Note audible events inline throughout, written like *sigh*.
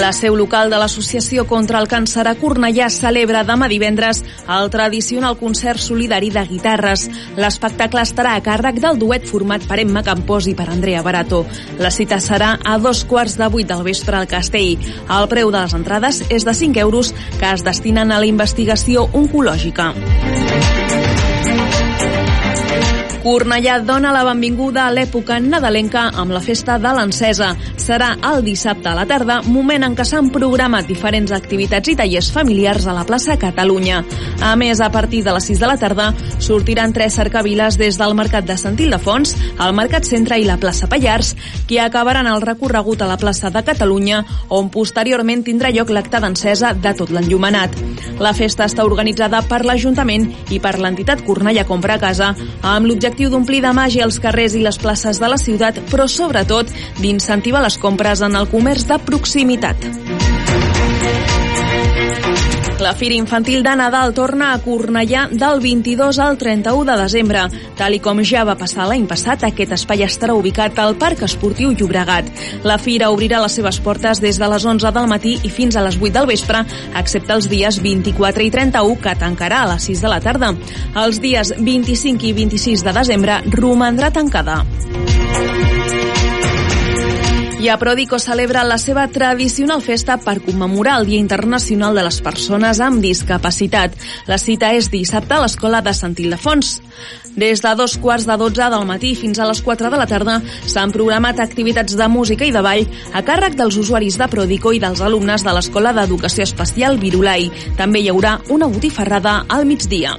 La seu local de l'Associació contra el Càncer a Cornellà celebra demà divendres el tradicional concert solidari de guitarres. L'espectacle estarà a càrrec del duet format per Emma Campós i per Andrea Barato. La cita serà a dos quarts de vuit del vespre al Castell. El preu de les entrades és de 5 euros que es destinen a la investigació oncològica. Cornellà dona la benvinguda a l'època nadalenca amb la festa de l'encesa. Serà el dissabte a la tarda, moment en què s'han programat diferents activitats i tallers familiars a la plaça Catalunya. A més, a partir de les 6 de la tarda, sortiran tres cercaviles des del Mercat de Sant Ildefons, el Mercat Centre i la plaça Pallars, que acabaran el recorregut a la plaça de Catalunya, on posteriorment tindrà lloc l'acte d'encesa de tot l'enllumenat. La festa està organitzada per l'Ajuntament i per l'entitat Cornellà Compra Casa, amb l'objectiu d'omplir de màgia els carrers i les places de la ciutat, però sobretot d'incentivar les compres en el comerç de proximitat. La Fira Infantil de Nadal torna a Cornellà del 22 al 31 de desembre. Tal i com ja va passar l'any passat, aquest espai estarà ubicat al Parc Esportiu Llobregat. La Fira obrirà les seves portes des de les 11 del matí i fins a les 8 del vespre, excepte els dies 24 i 31, que tancarà a les 6 de la tarda. Els dies 25 i 26 de desembre romandrà tancada. I a Prodico celebra la seva tradicional festa per commemorar el Dia Internacional de les Persones amb Discapacitat. La cita és dissabte a l'Escola de Sant Ildefons. Des de dos quarts de dotze del matí fins a les 4 de la tarda s'han programat activitats de música i de ball a càrrec dels usuaris de Prodico i dels alumnes de l'Escola d'Educació Especial Virulai. També hi haurà una botifarrada al migdia.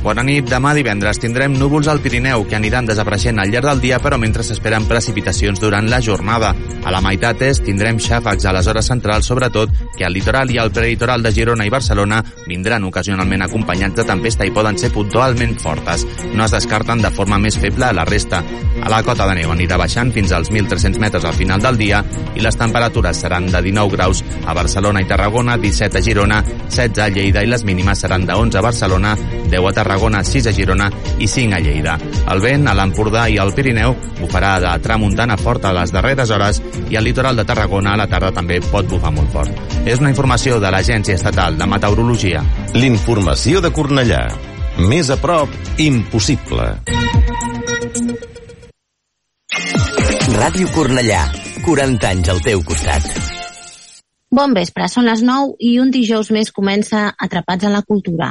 Bona nit. Demà divendres tindrem núvols al Pirineu que aniran desapareixent al llarg del dia, però mentre s'esperen precipitacions durant la jornada. A la meitat est tindrem xàfecs a les hores centrals, sobretot que al litoral i al prelitoral de Girona i Barcelona vindran ocasionalment acompanyats de tempesta i poden ser puntualment fortes. No es descarten de forma més feble a la resta. A la cota de neu anirà baixant fins als 1.300 metres al final del dia i les temperatures seran de 19 graus a Barcelona i Tarragona, 17 a Girona, 16 a Lleida i les mínimes seran de 11 a Barcelona, 10 a Tarragona, Tarragona, 6 a Girona i 5 a Lleida. El vent a l'Empordà i al Pirineu bufarà de tramuntana forta a les darreres hores i al litoral de Tarragona a la tarda també pot bufar molt fort. És una informació de l'Agència Estatal de Meteorologia. L'informació de Cornellà. Més a prop, impossible. Ràdio Cornellà. 40 anys al teu costat. Bon vespre, són les 9 i un dijous més comença Atrapats en la Cultura.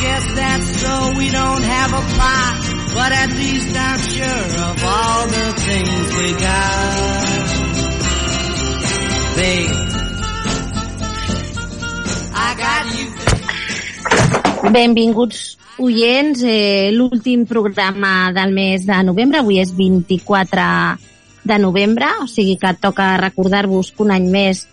Guess that's so we don't have a plot, but at least I'm sure of all the things we got. Babe, I got you. Benvinguts oients, eh, l'últim programa del mes de novembre, avui és 24 de novembre, o sigui que toca recordar-vos que un any més,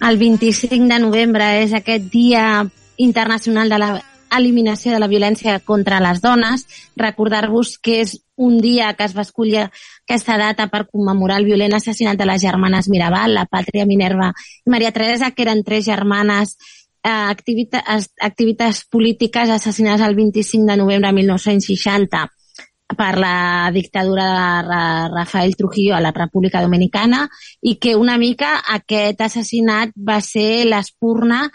el 25 de novembre és aquest dia internacional de la eliminació de la violència contra les dones, recordar-vos que és un dia que es va escollir aquesta data per commemorar el violent assassinat de les germanes Mirabal, la Pàtria Minerva i Maria Teresa, que eren tres germanes activita activitats polítiques assassinades el 25 de novembre de 1960 per la dictadura de Rafael Trujillo a la República Dominicana i que una mica aquest assassinat va ser l'espurna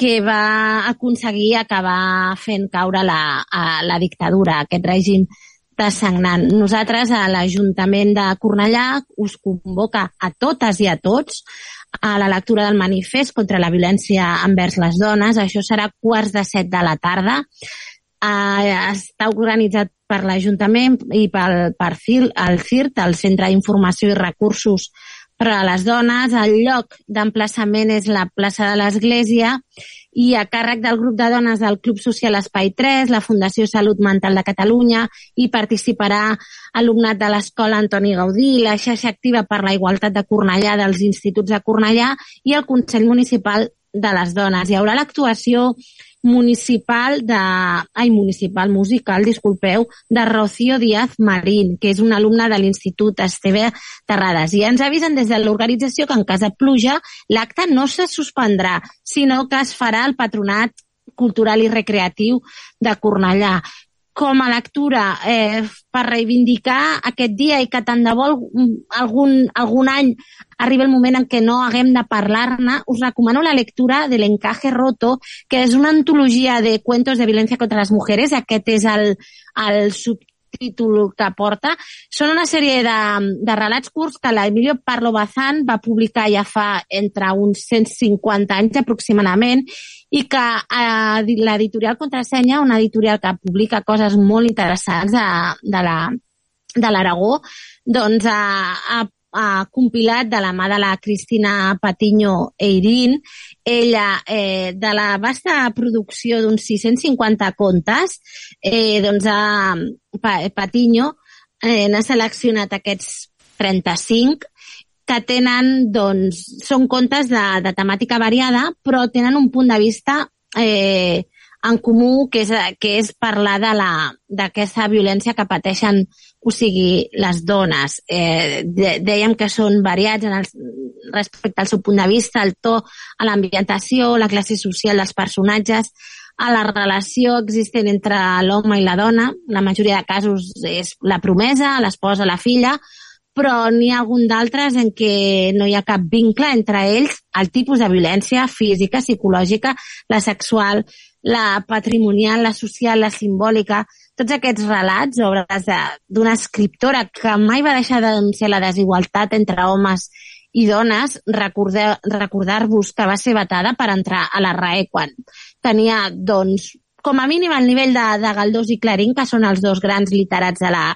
que va aconseguir acabar fent caure la, a la dictadura, aquest règim de sagnant. Nosaltres a l'Ajuntament de Cornellà us convoca a totes i a tots a la lectura del manifest contra la violència envers les dones. Això serà quarts de set de la tarda. Uh, està organitzat per l'Ajuntament i pel, per CIR, el CIRT, el Centre d'Informació i Recursos per a les Dones. El lloc d'emplaçament és la plaça de l'Església i a càrrec del grup de dones del Club Social Espai 3, la Fundació Salut Mental de Catalunya, i participarà alumnat de l'Escola Antoni Gaudí, la xarxa activa per la igualtat de Cornellà dels instituts de Cornellà i el Consell Municipal de les Dones. Hi haurà l'actuació municipal de... Ai, municipal, musical, disculpeu, de Rocío Díaz Marín, que és una alumna de l'Institut Esteve Terrades. I ens avisen des de l'organització que en cas de pluja l'acte no se suspendrà, sinó que es farà el Patronat Cultural i Recreatiu de Cornellà com a lectura eh, per reivindicar aquest dia i que tant de bo algun, algun any arriba el moment en què no haguem de parlar-ne, us recomano la lectura de l'Encaje Roto, que és una antologia de cuentos de violència contra les mujeres. Aquest és el, el subtítol que porta. Són una sèrie de, de relats curts que l'Emilio Parlo Bazán va publicar ja fa entre uns 150 anys aproximadament i que eh, l'editorial Contrasenya, una editorial que publica coses molt interessants de, de la de l'Aragó, doncs ha, ha, ha compilat de la mà de la Cristina Patiño Eirín, ella, eh, de la vasta producció d'uns 650 contes, eh, doncs ha, Patiño eh, n'ha seleccionat aquests 35 que tenen, doncs, són contes de, de temàtica variada, però tenen un punt de vista eh, en comú, que és, que és parlar d'aquesta violència que pateixen, o sigui, les dones. Eh, de, dèiem que són variats en el, respecte al seu punt de vista, el to, a l'ambientació, la classe social dels personatges, a la relació existent entre l'home i la dona, la majoria de casos és la promesa, l'esposa, la filla, però n'hi ha algun d'altres en què no hi ha cap vincle entre ells, el tipus de violència física, psicològica, la sexual, la patrimonial, la social, la simbòlica, tots aquests relats, obres d'una escriptora que mai va deixar de denunciar la desigualtat entre homes i dones, recordar-vos que va ser vetada per entrar a la RAE quan tenia, doncs, com a mínim el nivell de, de Galdós i Clarín, que són els dos grans literats de la,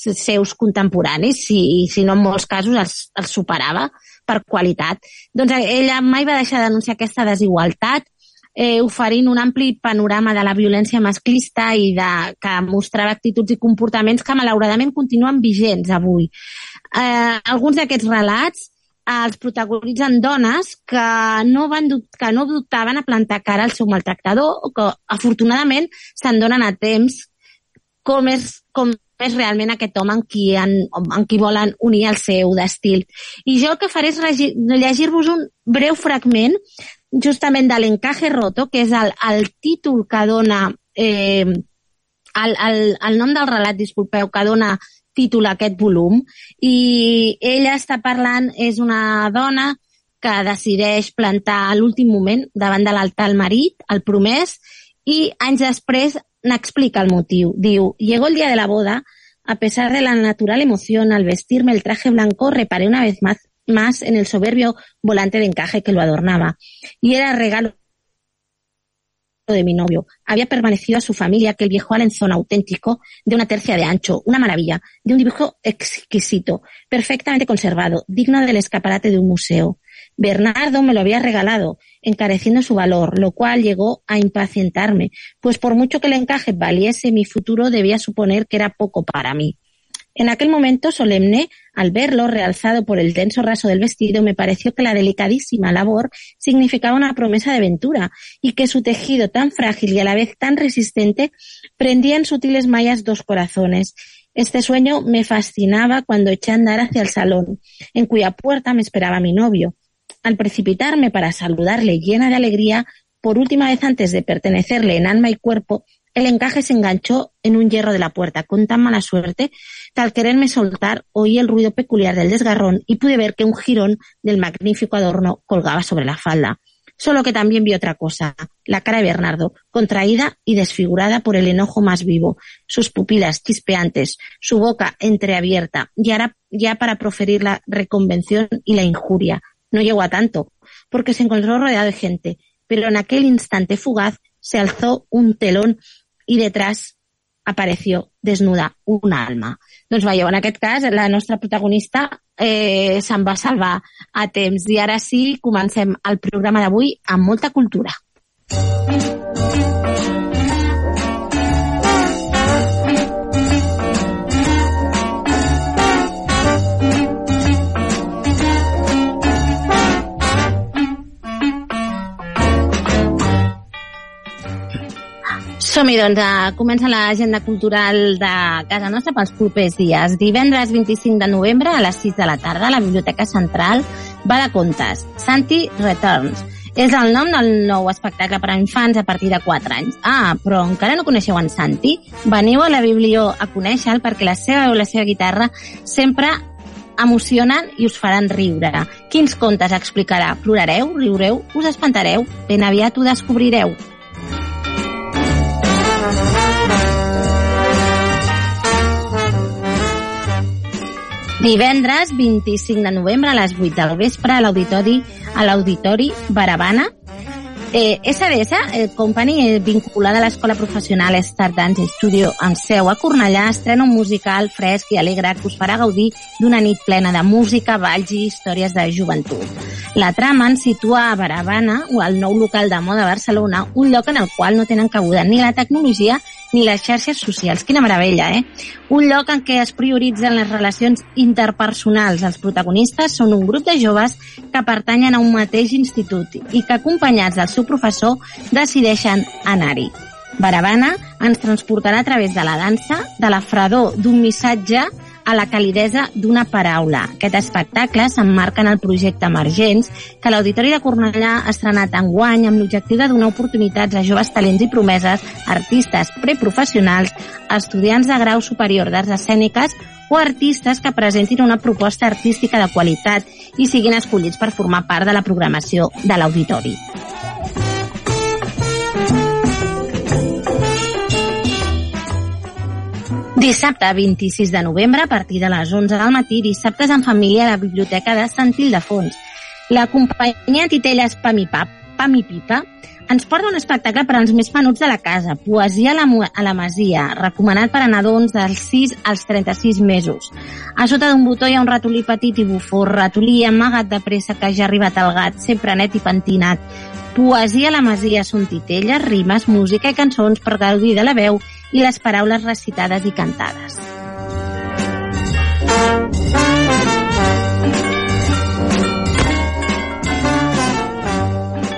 seus contemporanis i, si no en molts casos els, els superava per qualitat. Doncs ella mai va deixar de denunciar aquesta desigualtat eh, oferint un ampli panorama de la violència masclista i de, que mostrava actituds i comportaments que malauradament continuen vigents avui. Eh, alguns d'aquests relats eh, els protagonitzen dones que no, van que no dubtaven a plantar cara al seu maltractador o que afortunadament se'n donen a temps com és, com és realment aquest home en qui, en, en qui volen unir el seu destí. I jo el que faré és llegir-vos un breu fragment justament de l'encaje roto, que és el, el títol que dona eh, el, el, el nom del relat, disculpeu, que dona títol a aquest volum i ella està parlant, és una dona que decideix plantar a l'últim moment davant de l'altar el marit, el promès, i anys després n'explica el motiu. Diu, llegó el día de la boda, a pesar de la natural emoción al vestirme el traje blanco, reparé una vez más, más en el soberbio volante de encaje que lo adornaba. Y era regalo de mi novio. Había permanecido a su familia que el viejo alenzón auténtico de una tercia de ancho, una maravilla, de un dibujo exquisito, perfectamente conservado, digno del escaparate de un museo. Bernardo me lo había regalado, encareciendo su valor, lo cual llegó a impacientarme, pues por mucho que el encaje valiese mi futuro debía suponer que era poco para mí. En aquel momento solemne, al verlo realzado por el denso raso del vestido, me pareció que la delicadísima labor significaba una promesa de ventura y que su tejido tan frágil y a la vez tan resistente prendía en sutiles mallas dos corazones. Este sueño me fascinaba cuando eché a andar hacia el salón, en cuya puerta me esperaba mi novio. Al precipitarme para saludarle llena de alegría, por última vez antes de pertenecerle en alma y cuerpo, el encaje se enganchó en un hierro de la puerta con tan mala suerte que al quererme soltar oí el ruido peculiar del desgarrón y pude ver que un jirón del magnífico adorno colgaba sobre la falda. Solo que también vi otra cosa, la cara de Bernardo, contraída y desfigurada por el enojo más vivo, sus pupilas chispeantes, su boca entreabierta, y ahora ya para proferir la reconvención y la injuria. No llegó a tanto, porque se encontró rodeado de gente, pero en aquel instante fugaz se alzó un telón y detrás apareció desnuda un alma. Doncs veieu, en aquest cas, la nostra protagonista eh, se'n va salvar a temps. I ara sí, comencem el programa d'avui amb molta cultura. Som-hi, doncs, a comença l'agenda cultural de casa nostra pels propers dies. Divendres 25 de novembre a les 6 de la tarda a la Biblioteca Central va de contes. Santi Returns. És el nom del nou espectacle per a infants a partir de 4 anys. Ah, però encara no coneixeu en Santi? Veniu a la Biblió a conèixer-lo perquè la seva veu la seva guitarra sempre emocionen i us faran riure. Quins contes explicarà? Plorareu? Riureu? Us espantareu? Ben aviat ho descobrireu. Divendres 25 de novembre a les 8 del vespre a l'auditori a l'Auditori Baravana Eh, SDS eh, Company, eh, vinculada a l'escola professional Star Dance Studio amb seu a Cornellà, estrena un musical fresc i alegre que us farà gaudir d'una nit plena de música, balls i històries de joventut. La trama ens situa a Baravana, o al nou local de moda Barcelona, un lloc en el qual no tenen cabuda ni la tecnologia ni les xarxes socials. Quina meravella, eh? Un lloc en què es prioritzen les relacions interpersonals. Els protagonistes són un grup de joves que pertanyen a un mateix institut i que, acompanyats del seu professor, decideixen anar-hi. Baravana ens transportarà a través de la dansa, de la fredor d'un missatge a la calidesa d'una paraula. Aquest espectacle s'emmarca en el projecte Emergents, que l'Auditori de Cornellà ha estrenat enguany amb l'objectiu de donar oportunitats a joves talents i promeses, artistes preprofessionals, estudiants de grau superior d'arts escèniques o artistes que presentin una proposta artística de qualitat i siguin escollits per formar part de la programació de l'Auditori. Dissabte 26 de novembre, a partir de les 11 del matí, dissabtes en família a la Biblioteca de Sant Ildefons. La companyia Titelles Pam i Pap, Pam i Pipa, ens porta un espectacle per als més menuts de la casa, Poesia a la, a la Masia, recomanat per a nadons dels 6 als 36 mesos. A sota d'un botó hi ha un ratolí petit i bufó, ratolí amagat de pressa que ja ha arribat al gat, sempre net i pentinat. Poesia a la Masia són titelles, rimes, música i cançons per gaudir de la veu i les paraules recitades i cantades.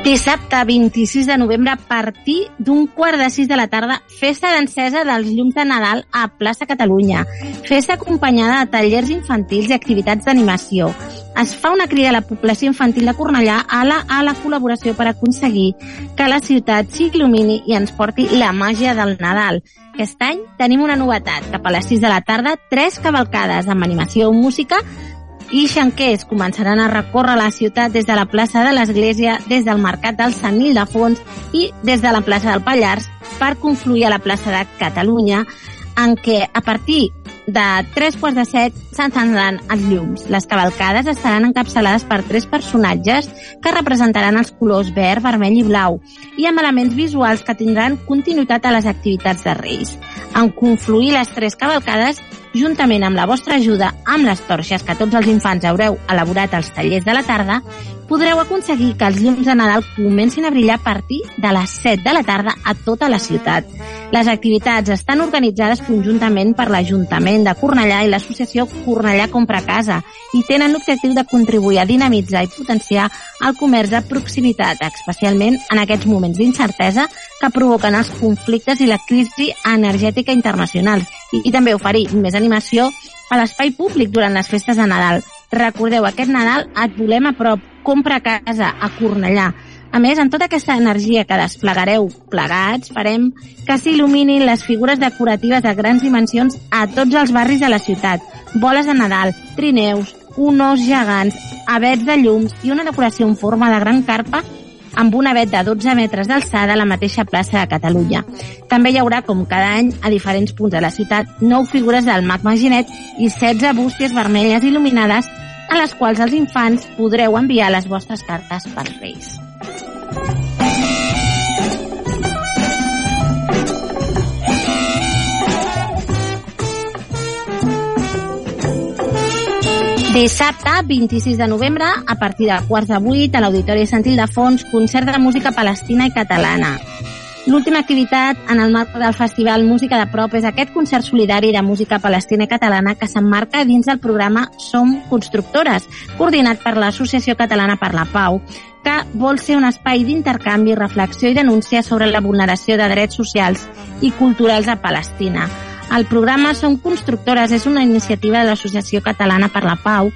Dissabte 26 de novembre a partir d'un quart de sis de la tarda, festa d'encesa dels llums de Nadal a Plaça Catalunya. Festa acompanyada de tallers infantils i activitats d'animació. Es fa una crida a la població infantil de Cornellà a la, a la col·laboració per aconseguir que la ciutat s'il·lumini i ens porti la màgia del Nadal. Aquest any tenim una novetat. Cap a les 6 de la tarda, tres cavalcades amb animació o música i xanquers començaran a recórrer la ciutat des de la plaça de l'Església, des del Mercat del Sant Ildefons i des de la plaça del Pallars per confluir a la plaça de Catalunya, en què a partir de tres quarts de set s'encendran els llums. Les cavalcades estaran encapçalades per tres personatges que representaran els colors verd, vermell i blau i amb elements visuals que tindran continuïtat a les activitats de Reis. En confluir les tres cavalcades juntament amb la vostra ajuda amb les torxes que tots els infants haureu elaborat als tallers de la tarda, podreu aconseguir que els llums de Nadal comencin a brillar a partir de les 7 de la tarda a tota la ciutat. Les activitats estan organitzades conjuntament per l'Ajuntament de Cornellà i l'Associació Cornellà Compra Casa i tenen l'objectiu de contribuir a dinamitzar i potenciar el comerç de proximitat, especialment en aquests moments d'incertesa que provoquen els conflictes i la crisi energètica internacional i, i també oferir més animació a l'espai públic durant les festes de Nadal. Recordeu, aquest Nadal et volem a prop. Compra casa a Cornellà. A més, amb tota aquesta energia que desplegareu plegats, farem que s'il·luminin les figures decoratives de grans dimensions a tots els barris de la ciutat. Boles de Nadal, trineus, un os gegants, abets de llums i una decoració en forma de gran carpa amb un avet de 12 metres d'alçada a la mateixa plaça de Catalunya. També hi haurà, com cada any, a diferents punts de la ciutat, nou figures del mag Maginet i 16 bústies vermelles il·luminades a les quals els infants podreu enviar les vostres cartes pels Reis. Dissabte, 26 de novembre, a partir de quarts de vuit, a l'Auditori Sant Ildefons, concert de música palestina i catalana. L'última activitat en el marc del Festival Música de Prop és aquest concert solidari de música palestina i catalana que s'emmarca dins del programa Som Constructores, coordinat per l'Associació Catalana per la Pau, que vol ser un espai d'intercanvi, reflexió i denúncia sobre la vulneració de drets socials i culturals a Palestina. El programa Som Constructores és una iniciativa de l'Associació Catalana per la Pau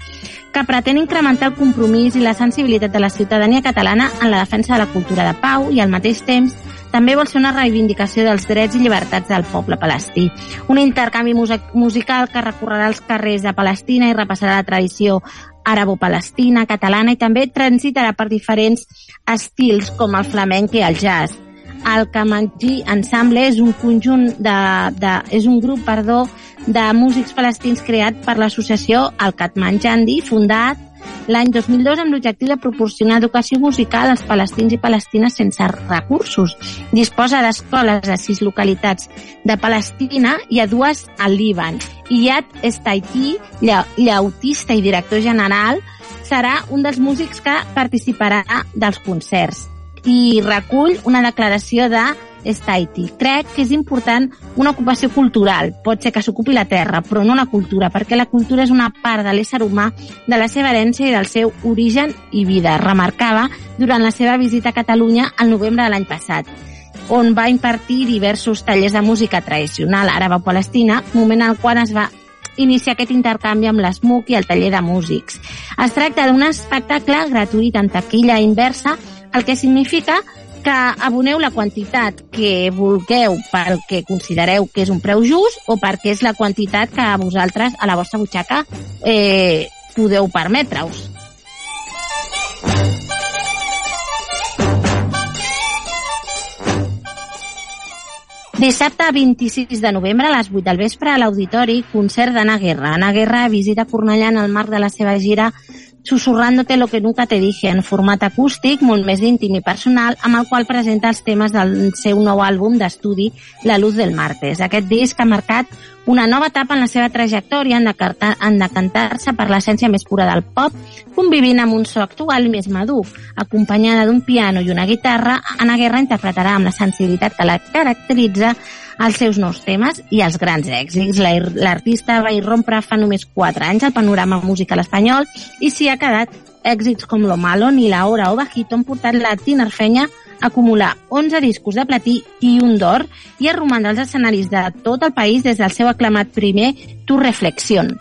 que pretén incrementar el compromís i la sensibilitat de la ciutadania catalana en la defensa de la cultura de pau i al mateix temps també vol ser una reivindicació dels drets i llibertats del poble palestí. Un intercanvi musical que recorrerà els carrers de Palestina i repassarà la tradició àrabo-palestina, catalana i també transitarà per diferents estils com el flamenc i el jazz. El Kamanji Ensemble és un conjunt de, de, és un grup, perdó, de músics palestins creat per l'associació El Katmanjandi, fundat l'any 2002 amb l'objectiu de proporcionar educació musical als palestins i palestines sense recursos. Disposa d'escoles a sis localitats de Palestina i a dues al Líban. Iyad Estaiti, llautista i director general, serà un dels músics que participarà dels concerts i recull una declaració de Staiti. Crec que és important una ocupació cultural. Pot ser que s'ocupi la terra, però no la cultura, perquè la cultura és una part de l'ésser humà, de la seva herència i del seu origen i vida, remarcava durant la seva visita a Catalunya al novembre de l'any passat on va impartir diversos tallers de música tradicional àraba-palestina, moment en el qual es va iniciar aquest intercanvi amb l'ESMUC i el taller de músics. Es tracta d'un espectacle gratuït en taquilla inversa el que significa que aboneu la quantitat que vulgueu pel que considereu que és un preu just o perquè és la quantitat que vosaltres a la vostra butxaca eh, podeu permetre-us. Dissabte 26 de novembre a les 8 del vespre a l'Auditori, concert d'Anna Guerra. Anna Guerra visita Cornellà en el marc de la seva gira Susurrándote lo que nunca te dije, en format acústic, molt més íntim i personal, amb el qual presenta els temes del seu nou àlbum d'estudi La luz del martes. Aquest disc ha marcat una nova etapa en la seva trajectòria en decantar-se per l'essència més pura del pop, convivint amb un so actual més madur. Acompanyada d'un piano i una guitarra, Anna Guerra interpretarà amb la sensibilitat que la caracteritza els seus nous temes i els grans èxits. L'artista va irrompre fa només 4 anys al panorama musical espanyol i s'hi ha quedat èxits com Lo Malo, Ni la Hora o Bajito han portat la tinerfenya acumular 11 discos de platí i un d'or i a romandre als escenaris de tot el país des del seu aclamat primer Tu Reflexión.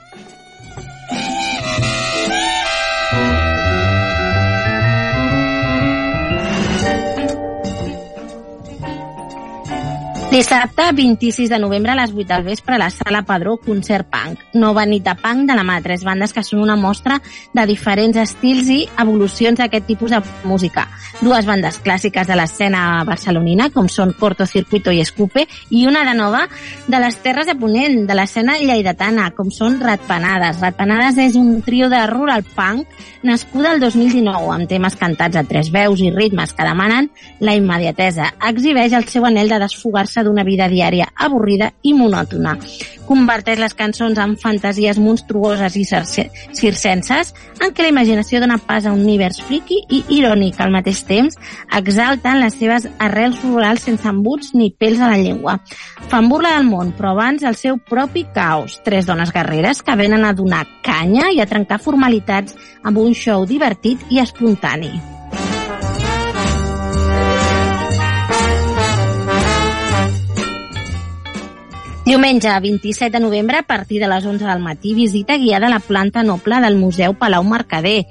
Dissabte 26 de novembre a les 8 del vespre a la Sala Padró Concert Punk. Nova nit de punk de la mà tres bandes que són una mostra de diferents estils i evolucions d'aquest tipus de música. Dues bandes clàssiques de l'escena barcelonina, com són Cortocircuito i Escupe, i una de nova de les Terres de Ponent, de l'escena lleidatana, com són Ratpenades. Ratpenades és un trio de rural punk nascuda el 2019, amb temes cantats a tres veus i ritmes que demanen la immediatesa. Exhibeix el seu anel de desfogar-se d'una vida diària avorrida i monòtona. Converteix les cançons en fantasies monstruoses i circenses en què la imaginació dona pas a un univers friki i irònic al mateix temps, exalten les seves arrels rurals sense embuts ni pèls a la llengua. Fan burla del món, però abans el seu propi caos. Tres dones guerreres que venen a donar canya i a trencar formalitats amb un show divertit i espontani. Diumenge 27 de novembre, a partir de les 11 del matí, visita guiada a la planta noble del Museu Palau Mercader.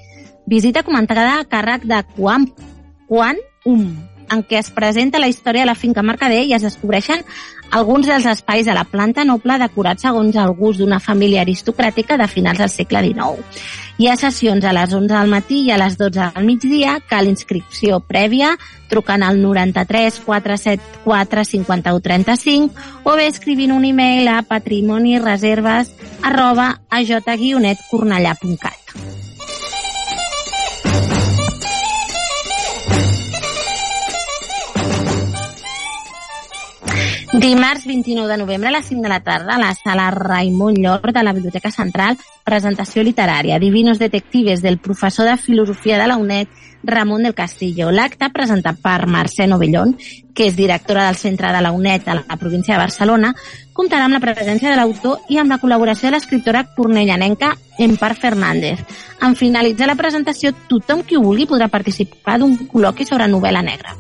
Visita comentada a càrrec de Quan, Quan Um, en què es presenta la història de la finca Mercader i es descobreixen alguns dels espais de la planta noble decorats segons el gust d'una família aristocràtica de finals del segle XIX. Hi ha sessions a les 11 del matí i a les 12 del migdia, cal inscripció prèvia, trucant al 93 474 51 35 o bé escrivint un e-mail a patrimonireserves arroba aj-cornellà.cat. Dimarts 29 de novembre a les 5 de la tarda a la sala Raimon Llor de la Biblioteca Central, presentació literària Divinos Detectives del professor de Filosofia de la UNED Ramon del Castillo. L'acte presentat per Mercè Novellón, que és directora del Centre de la UNED a la província de Barcelona, comptarà amb la presència de l'autor i amb la col·laboració de l'escriptora cornellanenca Empar Fernández. En finalitzar la presentació, tothom qui vulgui podrà participar d'un col·loqui sobre novel·la negra.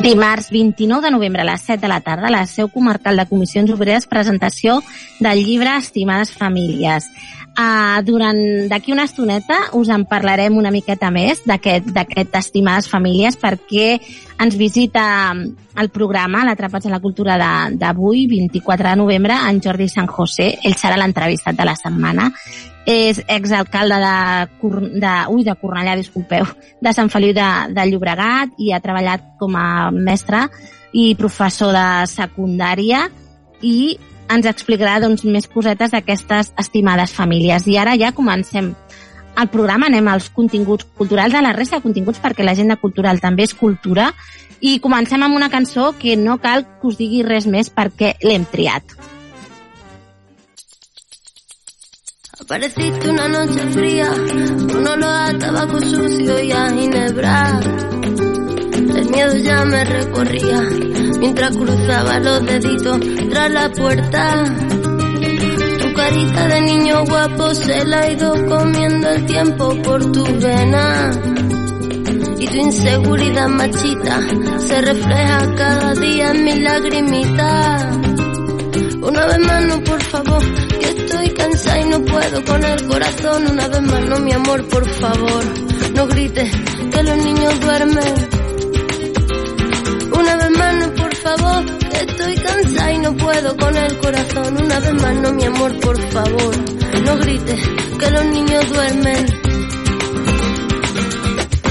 Dimarts 29 de novembre a les 7 de la tarda, la seu comarcal de Comissions Obreres, presentació del llibre Estimades Famílies. Uh, durant d'aquí una estoneta us en parlarem una miqueta més d'aquest Estimades Famílies perquè ens visita el programa l'Atrapats en la Cultura d'avui, 24 de novembre, en Jordi San José. Ell serà l'entrevistat de la setmana és exalcalde de, de, ui, de Cornellà, disculpeu, de Sant Feliu de, de Llobregat i ha treballat com a mestre i professor de secundària i ens explicarà doncs, més cosetes d'aquestes estimades famílies. I ara ja comencem el programa, anem als continguts culturals, a la resta de continguts, perquè l'agenda cultural també és cultura, i comencem amb una cançó que no cal que us digui res més perquè l'hem triat. Apareciste una noche fría, con olor a tabaco sucio y a ginebra. El miedo ya me recorría mientras cruzaba los deditos tras la puerta. Tu carita de niño guapo se la ha ido comiendo el tiempo por tu vena. Y tu inseguridad machita se refleja cada día en mi lagrimita. Una vez más, no, por favor, estoy cansada y no puedo con el corazón. Una vez más, no, mi amor, por favor, no grites que los niños duermen. Una vez más, no, por favor, estoy cansada y no puedo con el corazón. Una vez más, no, mi amor, por favor, no grites que los niños duermen.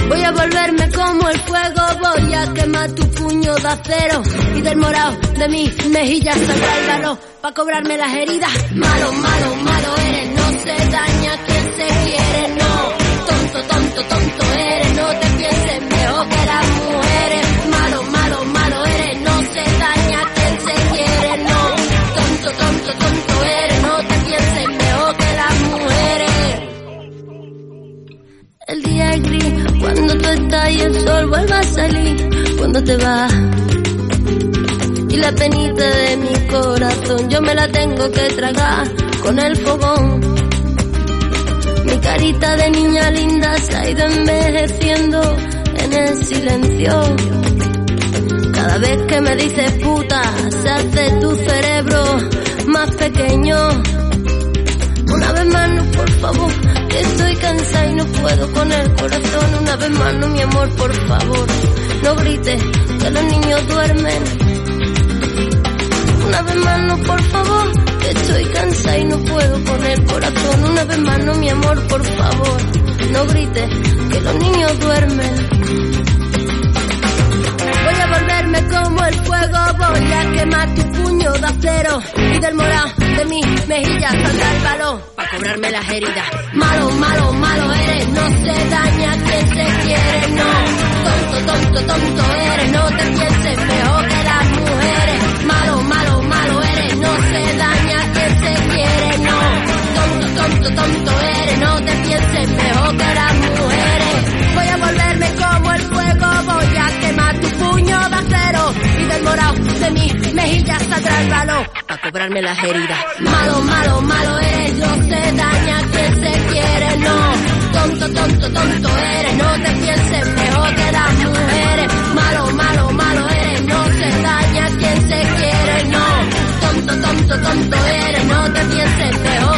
Voy a volverme como el fuego, voy a quemar tu puño de acero y del morado de mi mejilla saldrá el cobrarme las heridas. Malo, malo te vas y la penita de mi corazón yo me la tengo que tragar con el fogón. Mi carita de niña linda se ha ido envejeciendo en el silencio. Cada vez que me dices puta, se hace tu cerebro más pequeño. Una vez más, no, por favor, estoy cansada y no puedo con el corazón. Una vez más, no, mi amor, por favor, no grites que los niños duermen. Una vez más, no, por favor, estoy cansada y no puedo con el corazón. Una vez más, no, mi amor, por favor, no grites que los niños duermen. Voy a volverme como el fuego, voy a quemar tu puño de acero y del morado de mi mejilla saldrá el balón para cobrarme las heridas. Malo, malo, malo eres, no se daña quien se quiere, no. Tonto, tonto, tonto eres, no te pienses mejor Malo, malo, malo eres, no se daña quien se quiere, no. Tonto, tonto, tonto eres, no te pienses mejor que las mujeres. Malo, malo, malo eres, no se daña quien se quiere, no. Tonto, tonto, tonto eres, no te pienses l'entrevista.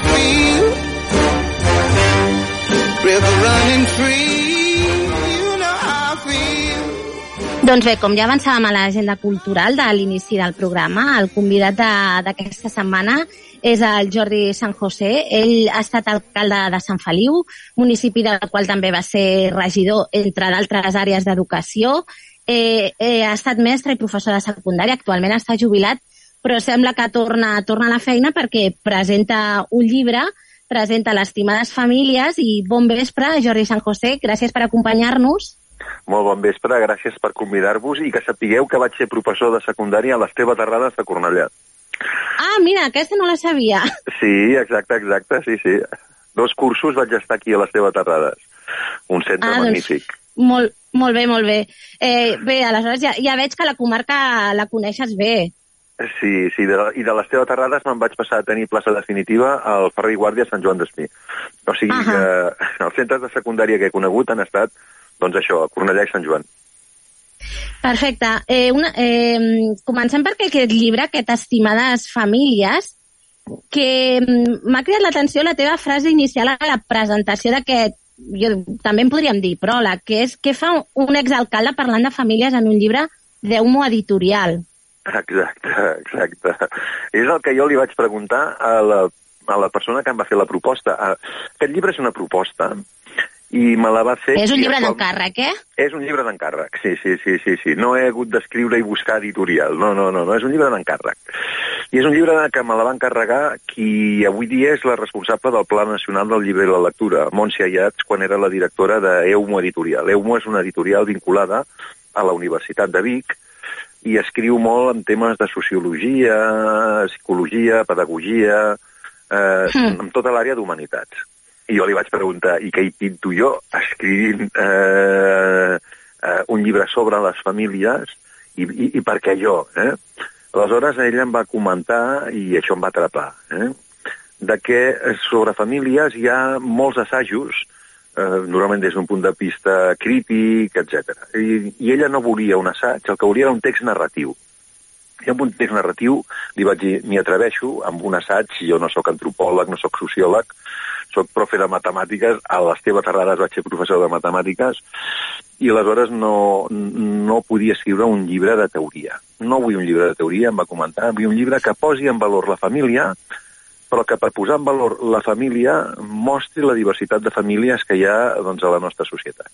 Feel. Doncs bé, com ja avançàvem a l'agenda cultural de l'inici del programa, el convidat de- d'aquesta setmana és el Jordi San José. Ell ha estat alcalde de Sant Feliu, municipi del qual també va ser regidor, entre d'altres àrees d'educació. Eh, eh, ha estat mestre i professor de secundària, actualment està jubilat, però sembla que torna, torna a la feina perquè presenta un llibre, presenta l'Estimades Famílies i bon vespre, Jordi San José, gràcies per acompanyar-nos. Molt bon vespre, gràcies per convidar-vos i que sapigueu que vaig ser professor de secundària a l'Esteve Terrades de Cornellà. Ah, mira, aquesta no la sabia. Sí, exacte, exacte, sí, sí. Dos cursos vaig estar aquí a l'Esteve Terrades. Un centre Ah, doncs- magnífic. Molt, molt bé, molt bé. Eh, bé, aleshores ja, ja veig que la comarca la coneixes bé. Sí, sí, de, i de l'Esteve Terrades me'n vaig passar a tenir plaça definitiva al Ferrer i Guàrdia Sant Joan d'Espí. O sigui Ahà. que *laughs* els centres de secundària que he conegut han estat, doncs això, a Cornellà i Sant Joan. Perfecte. Eh, una, eh, comencem per aquest llibre, aquest Estimades Famílies, que mm, m'ha cridat l'atenció la teva frase inicial a la presentació d'aquest, jo, també en podríem dir pròleg, que és què fa un exalcalde parlant de famílies en un llibre d'Eumo Editorial. Exacte, exacte. És el que jo li vaig preguntar a la, a la persona que em va fer la proposta. Ah, Aquest llibre és una proposta i me la va fer... és un llibre d'encàrrec, eh? És un llibre d'encàrrec, sí, sí, sí, sí, sí. No he hagut d'escriure i buscar editorial, no, no, no, no, és un llibre d'encàrrec. I és un llibre que me la va encarregar qui avui dia és la responsable del Pla Nacional del Llibre i la Lectura, Montse Ayats, quan era la directora d'Eumo Editorial. Eumo és una editorial vinculada a la Universitat de Vic i escriu molt en temes de sociologia, psicologia, pedagogia, eh, Mm. amb tota l'àrea d'humanitats. I jo li vaig preguntar, i què hi pinto jo escrivint eh, eh, un llibre sobre les famílies i, i, i per què jo? Eh? Aleshores ella em va comentar, i això em va atrapar, eh? de que sobre famílies hi ha molts assajos, eh, normalment des d'un punt de vista crític, etc. I, I ella no volia un assaig, el que volia era un text narratiu. I amb un text narratiu li vaig dir, m'hi atreveixo, amb un assaig, jo no sóc antropòleg, no sóc sociòleg, sóc profe de matemàtiques, a l'Esteve Terrades vaig ser professor de matemàtiques, i aleshores no, no podia escriure un llibre de teoria. No vull un llibre de teoria, em va comentar, vull un llibre que posi en valor la família, però que per posar en valor la família mostri la diversitat de famílies que hi ha doncs, a la nostra societat.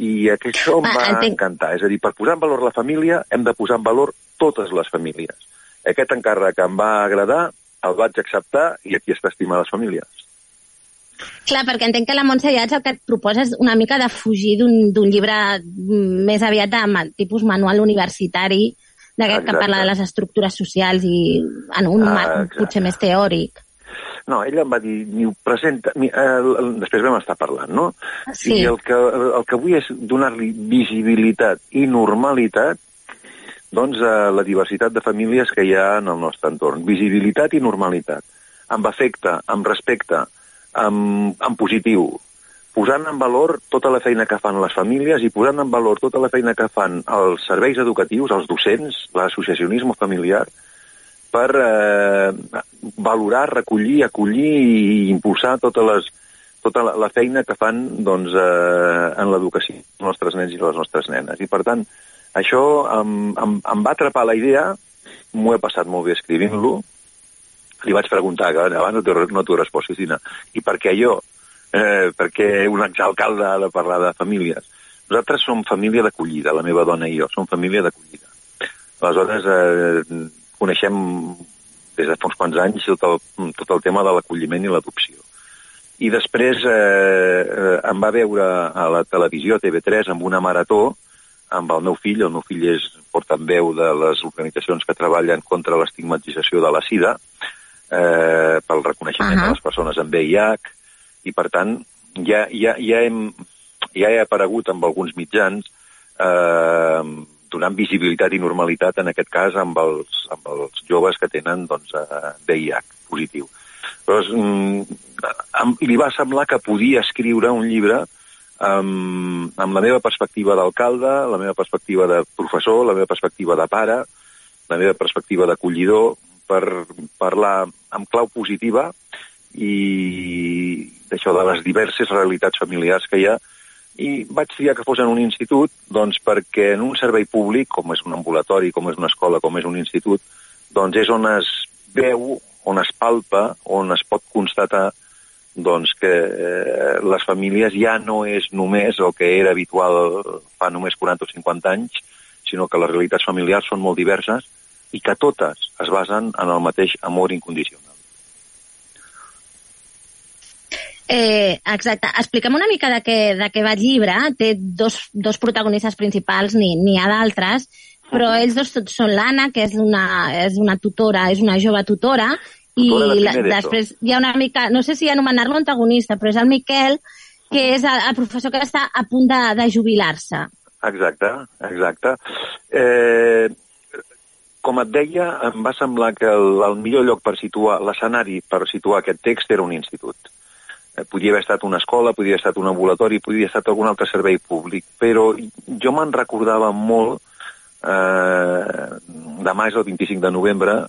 I això em Ah, va entenc. encantar. És a dir, per posar en valor la família hem de posar en valor totes les famílies. Aquest encàrrec em va agradar, el vaig acceptar i aquí està estimar les famílies. Clar, perquè entenc que la Montse Llats el que et proposa és una mica de fugir d'un llibre més aviat de tipus manual universitari, d'aquest que parla de les estructures socials i en un Ah, marc exacte. potser més teòric. No, ella em va dir, ho presenta... Ni, eh, després vam estar parlant, no? Sí. I el que, el que vull és donar-li visibilitat i normalitat doncs, a la diversitat de famílies que hi ha en el nostre entorn. Visibilitat i normalitat. Amb afecte, amb respecte, amb, amb positiu. Posant en valor tota la feina que fan les famílies i posant en valor tota la feina que fan els serveis educatius, els docents, l'associacionisme familiar, per eh, valorar, recollir, acollir i impulsar totes les, tota la, la feina que fan doncs, eh, en l'educació dels nostres nens i les nostres nenes. I, per tant, això em, em, em va atrapar la idea, m'ho he passat molt bé escrivint-lo, li vaig preguntar, que abans no t'ho no respost, Cristina, i per què jo? Eh, perquè un exalcalde ha de parlar de famílies. Nosaltres som família d'acollida, la meva dona i jo, som família d'acollida. Aleshores, eh, coneixem des de fa uns quants anys tot el, tot el tema de l'acolliment i l'adopció. I després eh, eh, em va veure a la televisió TV3 amb una marató amb el meu fill. El meu fill és portaveu de les organitzacions que treballen contra l'estigmatització de la sida eh, pel reconeixement uh. -huh. de les persones amb VIH i, per tant, ja, ja, ja, hem, ja he aparegut amb alguns mitjans eh, donant visibilitat i normalitat, en aquest cas, amb els, amb els joves que tenen doncs, eh, VIH positiu. Però mm, li va semblar que podia escriure un llibre amb, amb la meva perspectiva d'alcalde, la meva perspectiva de professor, la meva perspectiva de pare, la meva perspectiva d'acollidor, per parlar amb clau positiva i d'això de les diverses realitats familiars que hi ha. I vaig triar que fos en un institut doncs perquè en un servei públic, com és un ambulatori, com és una escola, com és un institut, doncs és on es veu, on es palpa, on es pot constatar doncs que eh, les famílies ja no és només el que era habitual fa només 40 o 50 anys, sinó que les realitats familiars són molt diverses i que totes es basen en el mateix amor incondicional. Eh, exacte. Explica'm una mica de què, de què va el llibre. Té dos, dos protagonistes principals, n'hi ni ha d'altres, però ells dos són l'Anna, que és una, és una tutora, és una jove tutora, i la, després hi ha una mica, no sé si anomenar-lo antagonista, però és el Miquel, que és el, el professor que està a punt de, de jubilar-se. Exacte, exacte. Eh, com et deia, em va semblar que el, el millor lloc per situar l'escenari, per situar aquest text, era un institut. Eh, podia haver estat una escola, podia haver estat un ambulatori, podia haver estat algun altre servei públic, però jo me'n recordava molt, eh, demà és el 25 de novembre,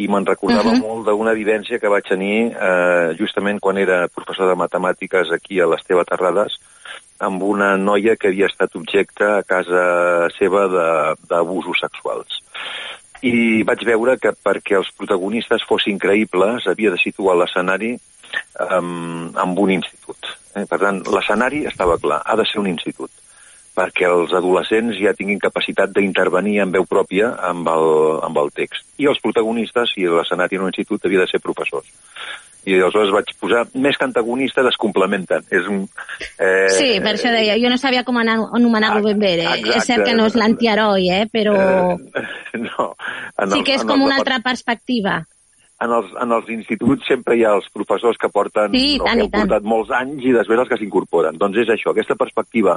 i me'n recordava uh -huh. molt d'una vivència que vaig tenir eh, justament quan era professor de matemàtiques aquí a l'Esteve Terrades, amb una noia que havia estat objecte a casa seva d'abusos sexuals. I vaig veure que perquè els protagonistes fossin creïbles havia de situar l'escenari amb, amb un institut. Eh? Per tant, l'escenari estava clar, ha de ser un institut perquè els adolescents ja tinguin capacitat d'intervenir en veu pròpia amb el, amb el text. I els protagonistes, si l'escenari en un institut, havia de ser professors. I aleshores vaig posar, més que antagonista, es complementen. És un, eh... Sí, per això deia, jo no sabia com anomenar-lo ben bé. Eh? És cert que no és l'antiheroi, eh? però... Eh, *laughs* no. En sí que és com una altra perspectiva en els, en els instituts sempre hi ha els professors que porten sí, no, tant, que han portat molts anys i després els que s'incorporen. Doncs és això, aquesta perspectiva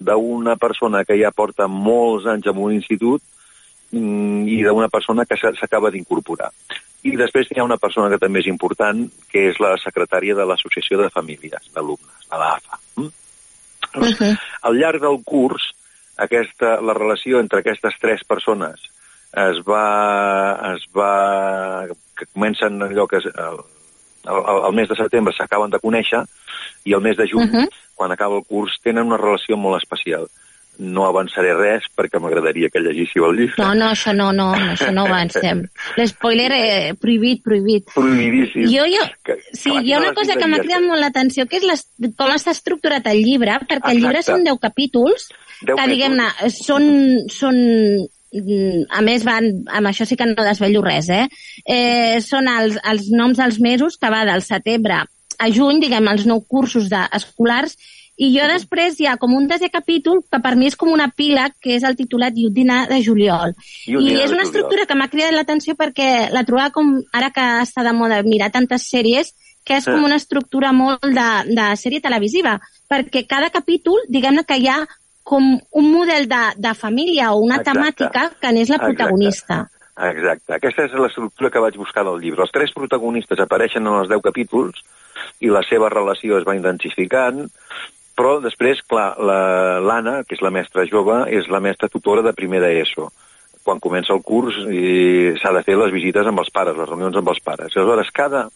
d'una persona que ja porta molts anys en un institut mm, i d'una persona que s'acaba d'incorporar. I després hi ha una persona que també és important, que és la secretària de l'Associació de Famílies d'Alumnes, de l'AFA. Mm? Uh -huh. Al llarg del curs, aquesta, la relació entre aquestes tres persones es va, es va que comencen allò que és, el, el, el mes de setembre s'acaben de conèixer i el mes de juny, uh -huh. Quan acaba el curs, tenen una relació molt especial. No avançaré res perquè m'agradaria que llegissiu el llibre. No, no, això no, no, això no avancem. *laughs* L'espoiler eh, prohibit, prohibit. Prohibidíssim. Jo, jo, que, sí, que hi ha una cosa que m'ha cridat molt l'atenció, que és les, com està estructurat el llibre, perquè Exacte. el llibre són 10 capítols, 10 que, diguem-ne, són, són Mm, a més, van, amb això sí que no desvello res, eh? eh són els, els noms dels mesos que va del setembre a juny, diguem, els nou cursos de, escolars, i jo després hi ha com un desè capítol que per mi és com una pila, que és el titulat Iudina de juliol. Iudina I és una estructura que m'ha cridat l'atenció perquè la trobava com, ara que està de moda mirar tantes sèries, que és com una estructura molt de, de sèrie televisiva, perquè cada capítol, diguem-ne que hi ha com un model de, de família o una Exacte. temàtica que n'és la protagonista. Exacte. Exacte. Aquesta és l'estructura que vaig buscar del llibre. Els tres protagonistes apareixen en els deu capítols i la seva relació es va intensificant, però després, clar, l'Anna, la, que és la mestra jove, és la mestra tutora de primer d'ESO. Quan comença el curs s'ha de fer les visites amb els pares, les reunions amb els pares. Aleshores, cada,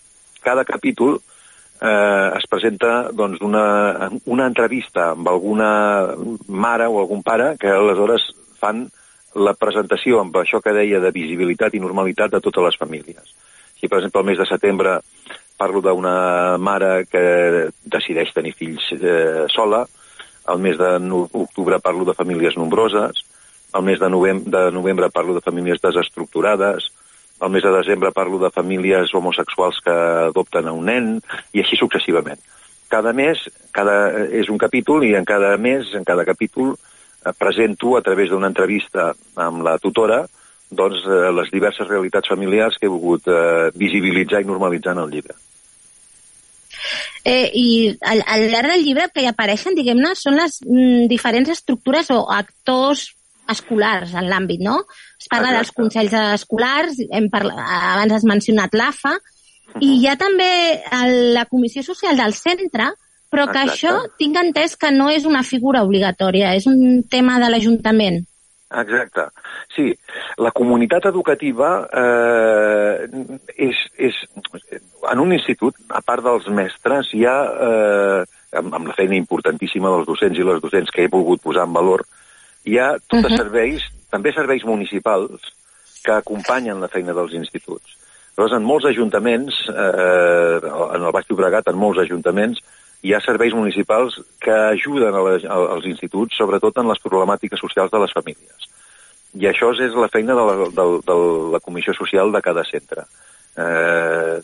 cada capítol eh, es presenta doncs, una, una entrevista amb alguna mare o algun pare que aleshores fan la presentació amb això que deia de visibilitat i normalitat de totes les famílies. Si, per exemple, el mes de setembre parlo d'una mare que decideix tenir fills eh, sola, el mes d'octubre parlo de famílies nombroses, el mes de novembre, de novembre parlo de famílies desestructurades, el mes de desembre parlo de famílies homosexuals que adopten a un nen, i així successivament. Cada mes cada, és un capítol i en cada mes, en cada capítol, eh, presento a través d'una entrevista amb la tutora doncs, eh, les diverses realitats familiars que he volgut eh, visibilitzar i normalitzar en el llibre. Eh, I al, al llarg del llibre que hi apareixen, diguem-ne, són les mm, diferents estructures o actors escolars en l'àmbit, no? Es parla Exacte. dels consells escolars, hem parlat, abans has mencionat l'AFA, uh -huh. i hi ha també la comissió social del centre, però que Exacte. això tinc entès que no és una figura obligatòria, és un tema de l'Ajuntament. Exacte. Sí, la comunitat educativa eh, és, és... En un institut, a part dels mestres, hi ha, eh, amb, amb la feina importantíssima dels docents i les docents que he volgut posar en valor, hi ha tots uh -huh. serveis, també serveis municipals, que acompanyen la feina dels instituts. Llavors, en molts ajuntaments, eh, en el Baix Llobregat, en molts ajuntaments, hi ha serveis municipals que ajuden a les, als instituts, sobretot en les problemàtiques socials de les famílies. I això és la feina de la, de, de la comissió social de cada centre. Eh,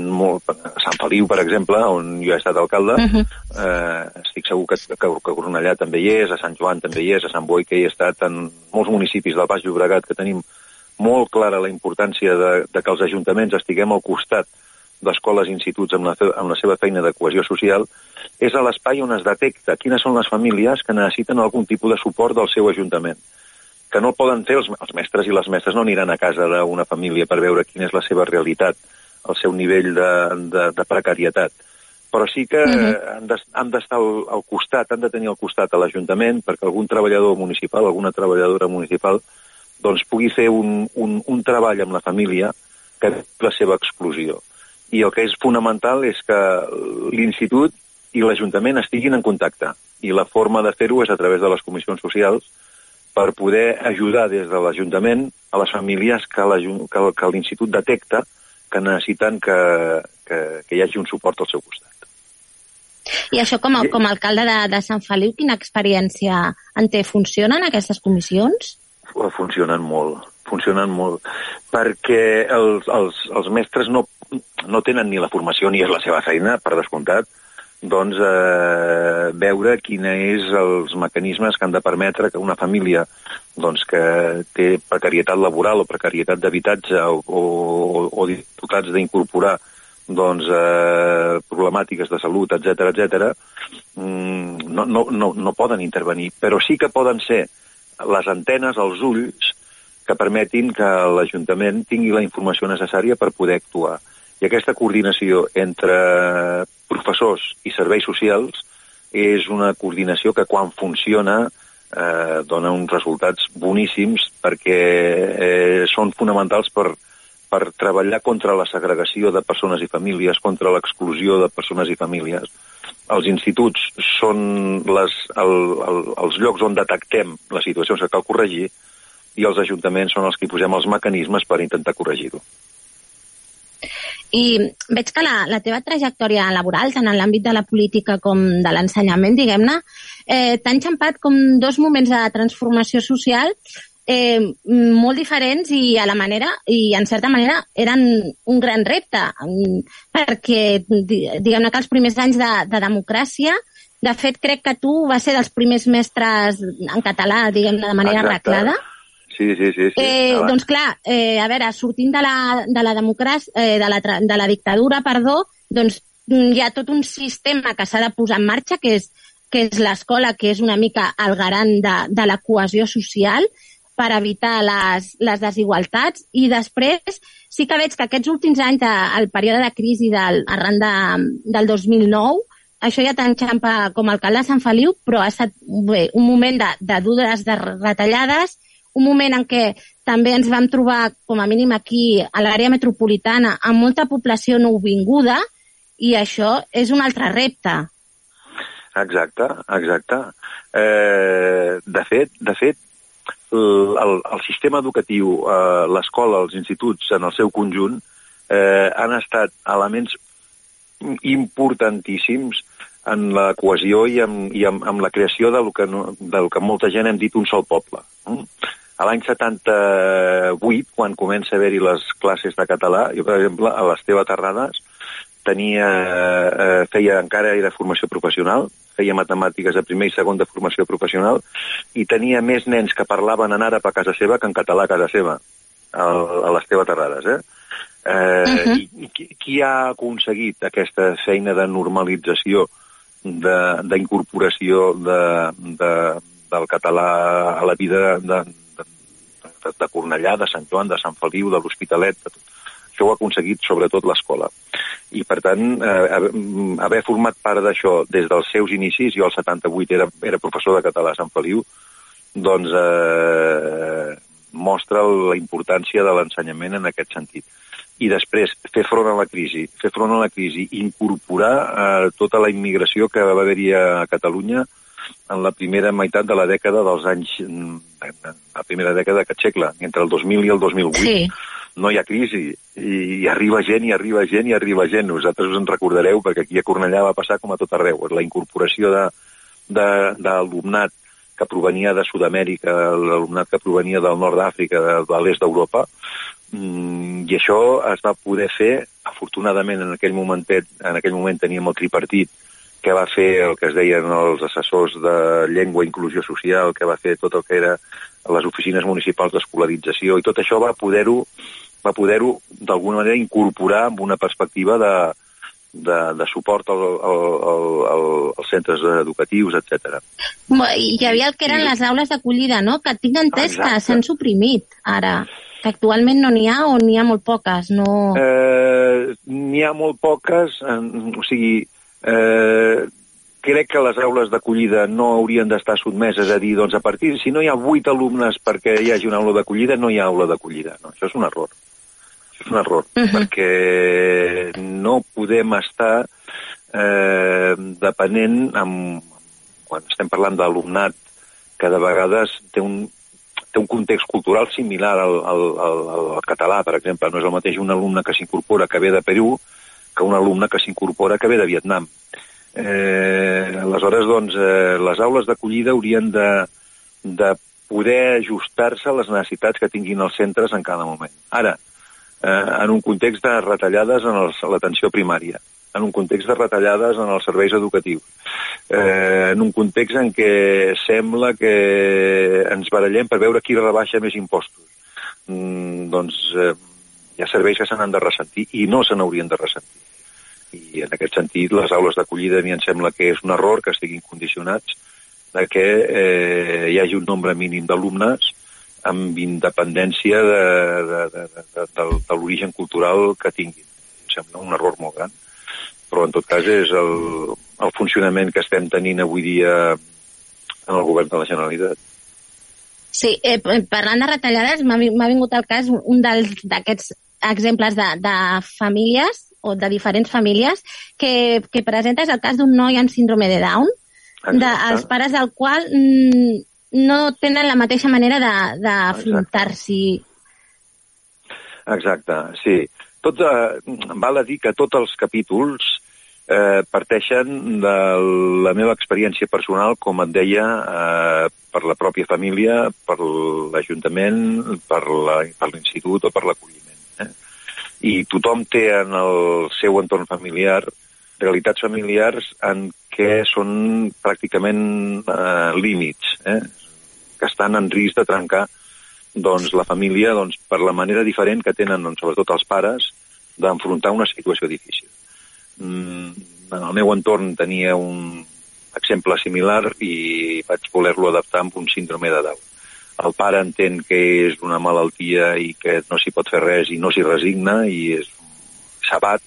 molt, a Sant Feliu, per exemple, on jo he estat alcalde, uh -huh. eh, estic segur que, que, que Cornellà també hi és, a Sant Joan també hi és, a Sant Boi que hi he estat, en molts municipis del Baix Llobregat que tenim molt clara la importància de, de que els ajuntaments estiguem al costat d'escoles i instituts amb la, amb la seva feina de cohesió social, és a l'espai on es detecta quines són les famílies que necessiten algun tipus de suport del seu ajuntament que no poden fer els, els mestres i les mestres no aniran a casa d'una família per veure quina és la seva realitat, el seu nivell de, de, de precarietat. Però sí que uh -huh. han d'estar al, al costat, han de tenir al costat a l'Ajuntament perquè algun treballador municipal, alguna treballadora municipal, doncs pugui fer un, un, un treball amb la família que la seva exclusió. I el que és fonamental és que l'institut i l'Ajuntament estiguin en contacte. I la forma de fer-ho és a través de les comissions socials, per poder ajudar des de l'Ajuntament a les famílies que l'Institut detecta que necessiten que, que, que hi hagi un suport al seu costat. I això com a, com a alcalde de, de Sant Feliu, quina experiència en té? Funcionen aquestes comissions? Funcionen molt, funcionen molt, perquè els, els, els mestres no, no tenen ni la formació ni és la seva feina, per descomptat, doncs, eh, veure quins és els mecanismes que han de permetre que una família doncs, que té precarietat laboral o precarietat d'habitatge o, o, o dificultats d'incorporar doncs, eh, problemàtiques de salut, etc etc, mm, no, no, no, no poden intervenir, però sí que poden ser les antenes, els ulls, que permetin que l'Ajuntament tingui la informació necessària per poder actuar. I aquesta coordinació entre professors i serveis socials és una coordinació que quan funciona eh, dona uns resultats boníssims perquè eh, són fonamentals per, per treballar contra la segregació de persones i famílies, contra l'exclusió de persones i famílies. Els instituts són les, el, el, els llocs on detectem les situacions que cal corregir i els ajuntaments són els que posem els mecanismes per intentar corregir-ho. I veig que la, la teva trajectòria laboral, tant en l'àmbit de la política com de l'ensenyament, diguem-ne, eh, t'ha enxampat com dos moments de transformació social eh, molt diferents i a la manera, i en certa manera eren un gran repte, perquè diguem-ne que els primers anys de, de democràcia de fet, crec que tu vas ser dels primers mestres en català, diguem-ne, de manera Exacte. arreglada. Sí, sí, sí. sí. Eh, doncs clar, eh, a veure, sortint de la, de la democràcia, eh, de, la, de la dictadura, perdó, doncs mm, hi ha tot un sistema que s'ha de posar en marxa, que és, que és l'escola, que és una mica el garant de, de la cohesió social per evitar les, les desigualtats i després sí que veig que aquests últims anys, el període de crisi del, arran de, del 2009, això ja t'enxampa com a alcalde de Sant Feliu, però ha estat bé, un moment de, de dures de retallades, un moment en què també ens vam trobar, com a mínim aquí, a l'àrea metropolitana, amb molta població nouvinguda, i això és un altre repte. Exacte, exacte. Eh, de fet, de fet el, el, sistema educatiu, eh, l'escola, els instituts en el seu conjunt, eh, han estat elements importantíssims en la cohesió i amb, i amb, amb la creació del que, del que molta gent hem dit un sol poble. Mm? A l'any 78, quan comença a haver-hi les classes de català, jo, per exemple, a l'Esteve Terrades, tenia, eh, feia encara era formació professional, feia matemàtiques de primer i segon de formació professional, i tenia més nens que parlaven en àrab a casa seva que en català a casa seva, a, a l'Esteve Terrades, eh? Eh, uh -huh. i, qui, qui ha aconseguit aquesta feina de normalització, d'incorporació de, de, de, del català a la vida de, de, de Cornellà, de Sant Joan, de Sant Feliu, de l'Hospitalet, de tot. Això ho ha aconseguit sobretot l'escola. I, per tant, eh, haver format part d'això des dels seus inicis, jo al 78 era, era professor de català a Sant Feliu, doncs eh, mostra la importància de l'ensenyament en aquest sentit. I després, fer front a la crisi. Fer front a la crisi, incorporar eh, tota la immigració que va haver-hi a Catalunya en la primera meitat de la dècada dels anys... mm, la primera dècada d'aquest segle, entre el 2000 i el 2008. Sí. No hi ha crisi, i, i arriba gent, i arriba gent, i arriba gent. Vosaltres us en recordareu, perquè aquí a Cornellà va passar com a tot arreu. La incorporació de- de- d'alumnat que provenia de Sud-amèrica, l'alumnat que provenia del nord d'Àfrica, de, de l'est d'Europa, mm, i això es va poder fer, afortunadament en aquell momentet, en aquell moment teníem el tripartit, que va fer el que es deien els assessors de llengua i inclusió social, que va fer tot el que era les oficines municipals d'escolarització, i tot això va poder-ho va poder-ho d'alguna manera incorporar amb una perspectiva de, de, de suport al, al, al, al, als centres educatius, etc. Hi havia el que eren les aules d'acollida, no? Que tinc entès que s'han suprimit ara. Que actualment no n'hi ha o n'hi ha molt poques. No... Eh, N'hi ha molt poques, en, o sigui, eh, crec que les aules d'acollida no haurien d'estar sotmeses a dir, doncs a partir, si no hi ha vuit alumnes perquè hi hagi una aula d'acollida, no hi ha aula d'acollida. No, això és un error. Això és un error, uh -huh. perquè no podem estar eh, depenent amb, quan estem parlant d'alumnat que de vegades té un, té un context cultural similar al, al, al, al català, per exemple. No és el mateix un alumne que s'incorpora que ve de Perú que un alumne que s'incorpora que ve de Vietnam. Eh, aleshores, doncs, eh, les aules d'acollida haurien de, de poder ajustar-se a les necessitats que tinguin els centres en cada moment. Ara, eh, en un context de retallades en l'atenció primària, en un context de retallades en els serveis educatius, eh, en un context en què sembla que ens barallem per veure qui rebaixa més impostos. Mm, doncs eh, hi ha serveis que se n'han de ressentir i no se n'haurien de ressentir. I en aquest sentit, les aules d'acollida a mi em sembla que és un error que estiguin condicionats de que eh, hi hagi un nombre mínim d'alumnes amb independència de, de, de, de, de, de, l'origen cultural que tinguin. Em sembla un error molt gran. Però, en tot cas, és el, el funcionament que estem tenint avui dia en el govern de la Generalitat. Sí, eh, parlant de retallades, m'ha vi- m'ha vingut al cas un d'aquests exemples de, de famílies o de diferents famílies que, que presenta és el cas d'un noi amb síndrome de Down, de, Exacte. els pares del qual mm, no tenen la mateixa manera d'afrontar-s'hi. Exacte, sí. Tot, eh, val a dir que tots els capítols eh, parteixen de la meva experiència personal, com et deia, eh, per la pròpia família, per l'Ajuntament, per la- per l'institut o per l'acolliment. Eh? I tothom té en el seu entorn familiar realitats familiars en què són pràcticament eh, límits, eh? que estan en risc de trencar doncs, la família doncs, per la manera diferent que tenen, doncs, sobretot els pares, d'enfrontar una situació difícil. Mm, en el meu entorn tenia un exemple similar i vaig voler-lo adaptar amb un síndrome de Down. El pare entén que és una malaltia i que no s'hi pot fer res i no s'hi resigna i és sabat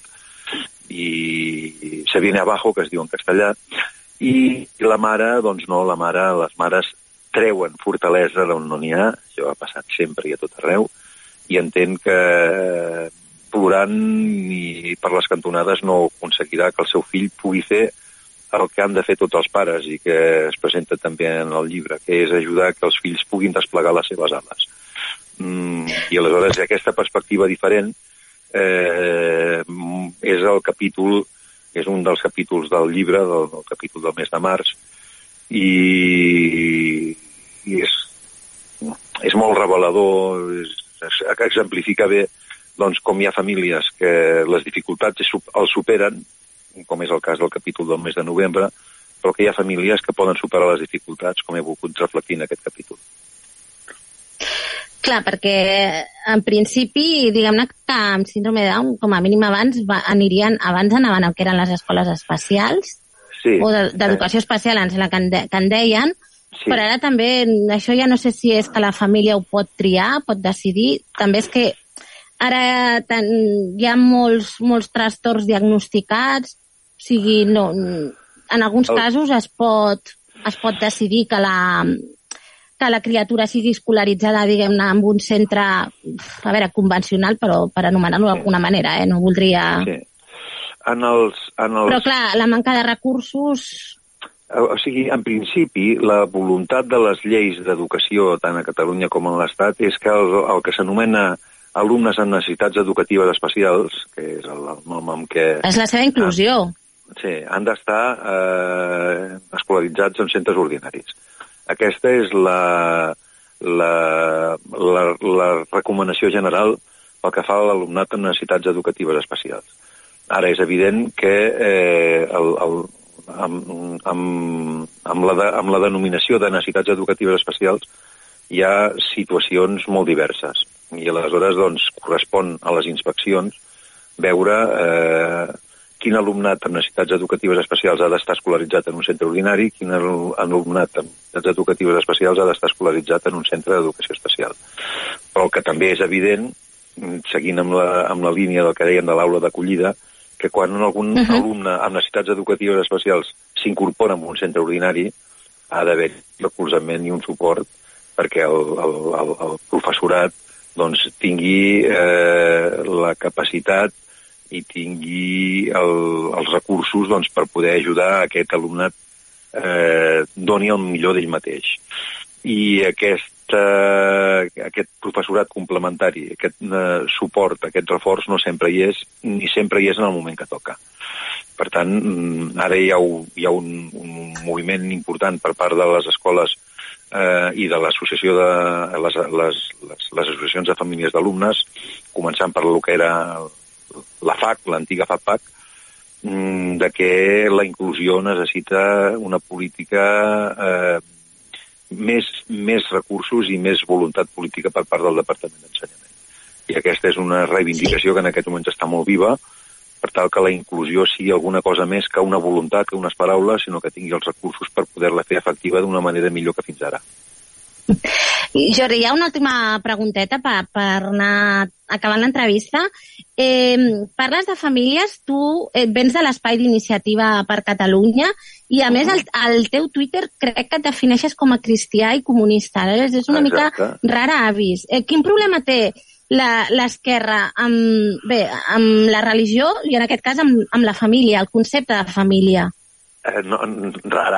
i se viene abajo, que es diu en castellà, i la mare, doncs no, la mare, les mares treuen fortalesa d'on no n'hi ha, això ha passat sempre i a tot arreu, i entén que eh, plorant i per les cantonades no aconseguirà que el seu fill pugui fer el que han de fer tots els pares i que es presenta també en el llibre, que és ajudar que els fills puguin desplegar les seves ales. Mm, I aleshores aquesta perspectiva diferent eh, és el capítol, és un dels capítols del llibre, del, del capítol del mes de març, i, i és, és molt revelador, és, és, exemplifica bé doncs, com hi ha famílies que les dificultats es els superen, com és el cas del capítol del mes de novembre, però que hi ha famílies que poden superar les dificultats, com he volgut reflectir en aquest capítol. Clar, perquè en principi, diguem-ne que amb síndrome de Down, com a mínim abans, va, anirien, abans anaven al que eren les escoles especials, Sí. o de- d'educació especial, ens la que en, de, que en deien, Sí. però ara també, això ja no sé si és que la família ho pot triar, pot decidir, també és que ara tan, hi ha molts, molts trastorns diagnosticats, o sigui, no, en alguns El- casos es pot, es pot decidir que la, que la criatura sigui escolaritzada, diguem-ne, en un centre, a veure, convencional, però per anomenar-lo d'alguna manera, eh? No voldria... Sí. En els, en els... Però, clar, la manca de recursos... O sigui, en principi, la voluntat de les lleis d'educació, tant a Catalunya com a l'Estat, és que el, el que s'anomena alumnes amb necessitats educatives especials, que és el, el nom amb què... És la seva inclusió. Sí, han d'estar eh, escolaritzats en centres ordinaris. Aquesta és la, la, la, la recomanació general pel que fa a l'alumnat amb necessitats educatives especials. Ara, és evident que eh, el, el, amb, amb, amb, la de, amb la denominació de necessitats educatives especials hi ha situacions molt diverses i aleshores doncs, correspon a les inspeccions veure eh, quin alumnat amb necessitats educatives especials ha d'estar escolaritzat en un centre ordinari, quin alumnat amb necessitats educatives especials ha d'estar escolaritzat en un centre d'educació especial. Però el que també és evident, seguint amb la, amb la línia del que deien de l'aula d'acollida, que quan algun uh -huh. alumne amb necessitats educatives especials s'incorpora en un centre ordinari, ha d'haver recolzament i un suport perquè el, el, el, el professorat doncs, tingui eh, la capacitat i tingui el, els recursos doncs, per poder ajudar a aquest alumnat eh, doni el millor d'ell mateix. I aquest, eh, aquest professorat complementari, aquest eh, suport, aquest reforç no sempre hi és, ni sempre hi és en el moment que toca. Per tant, mm, ara hi ha, hi ha un, un moviment important per part de les escoles eh, i de l'associació de les, les, les, les associacions de famílies d'alumnes, començant per el que era la FAC, l'antiga FAPAC, mm, de que la inclusió necessita una política eh, més, més recursos i més voluntat política per part del Departament d'Ensenyament. I aquesta és una reivindicació que en aquest moment està molt viva, per tal que la inclusió sigui alguna cosa més que una voluntat, que unes paraules, sinó que tingui els recursos per poder-la fer efectiva d'una manera millor que fins ara. *laughs* Jordi, hi ha una última pregunteta per, per anar acabant l'entrevista. Eh, parles de famílies, tu eh, vens de l'espai d'iniciativa per Catalunya i a més el, el teu Twitter crec que et defineixes com a cristià i comunista. És una Exacte. mica rara avis. Eh, quin problema té l'esquerra amb, bé, amb la religió i en aquest cas amb, amb la família, el concepte de família. Eh, no,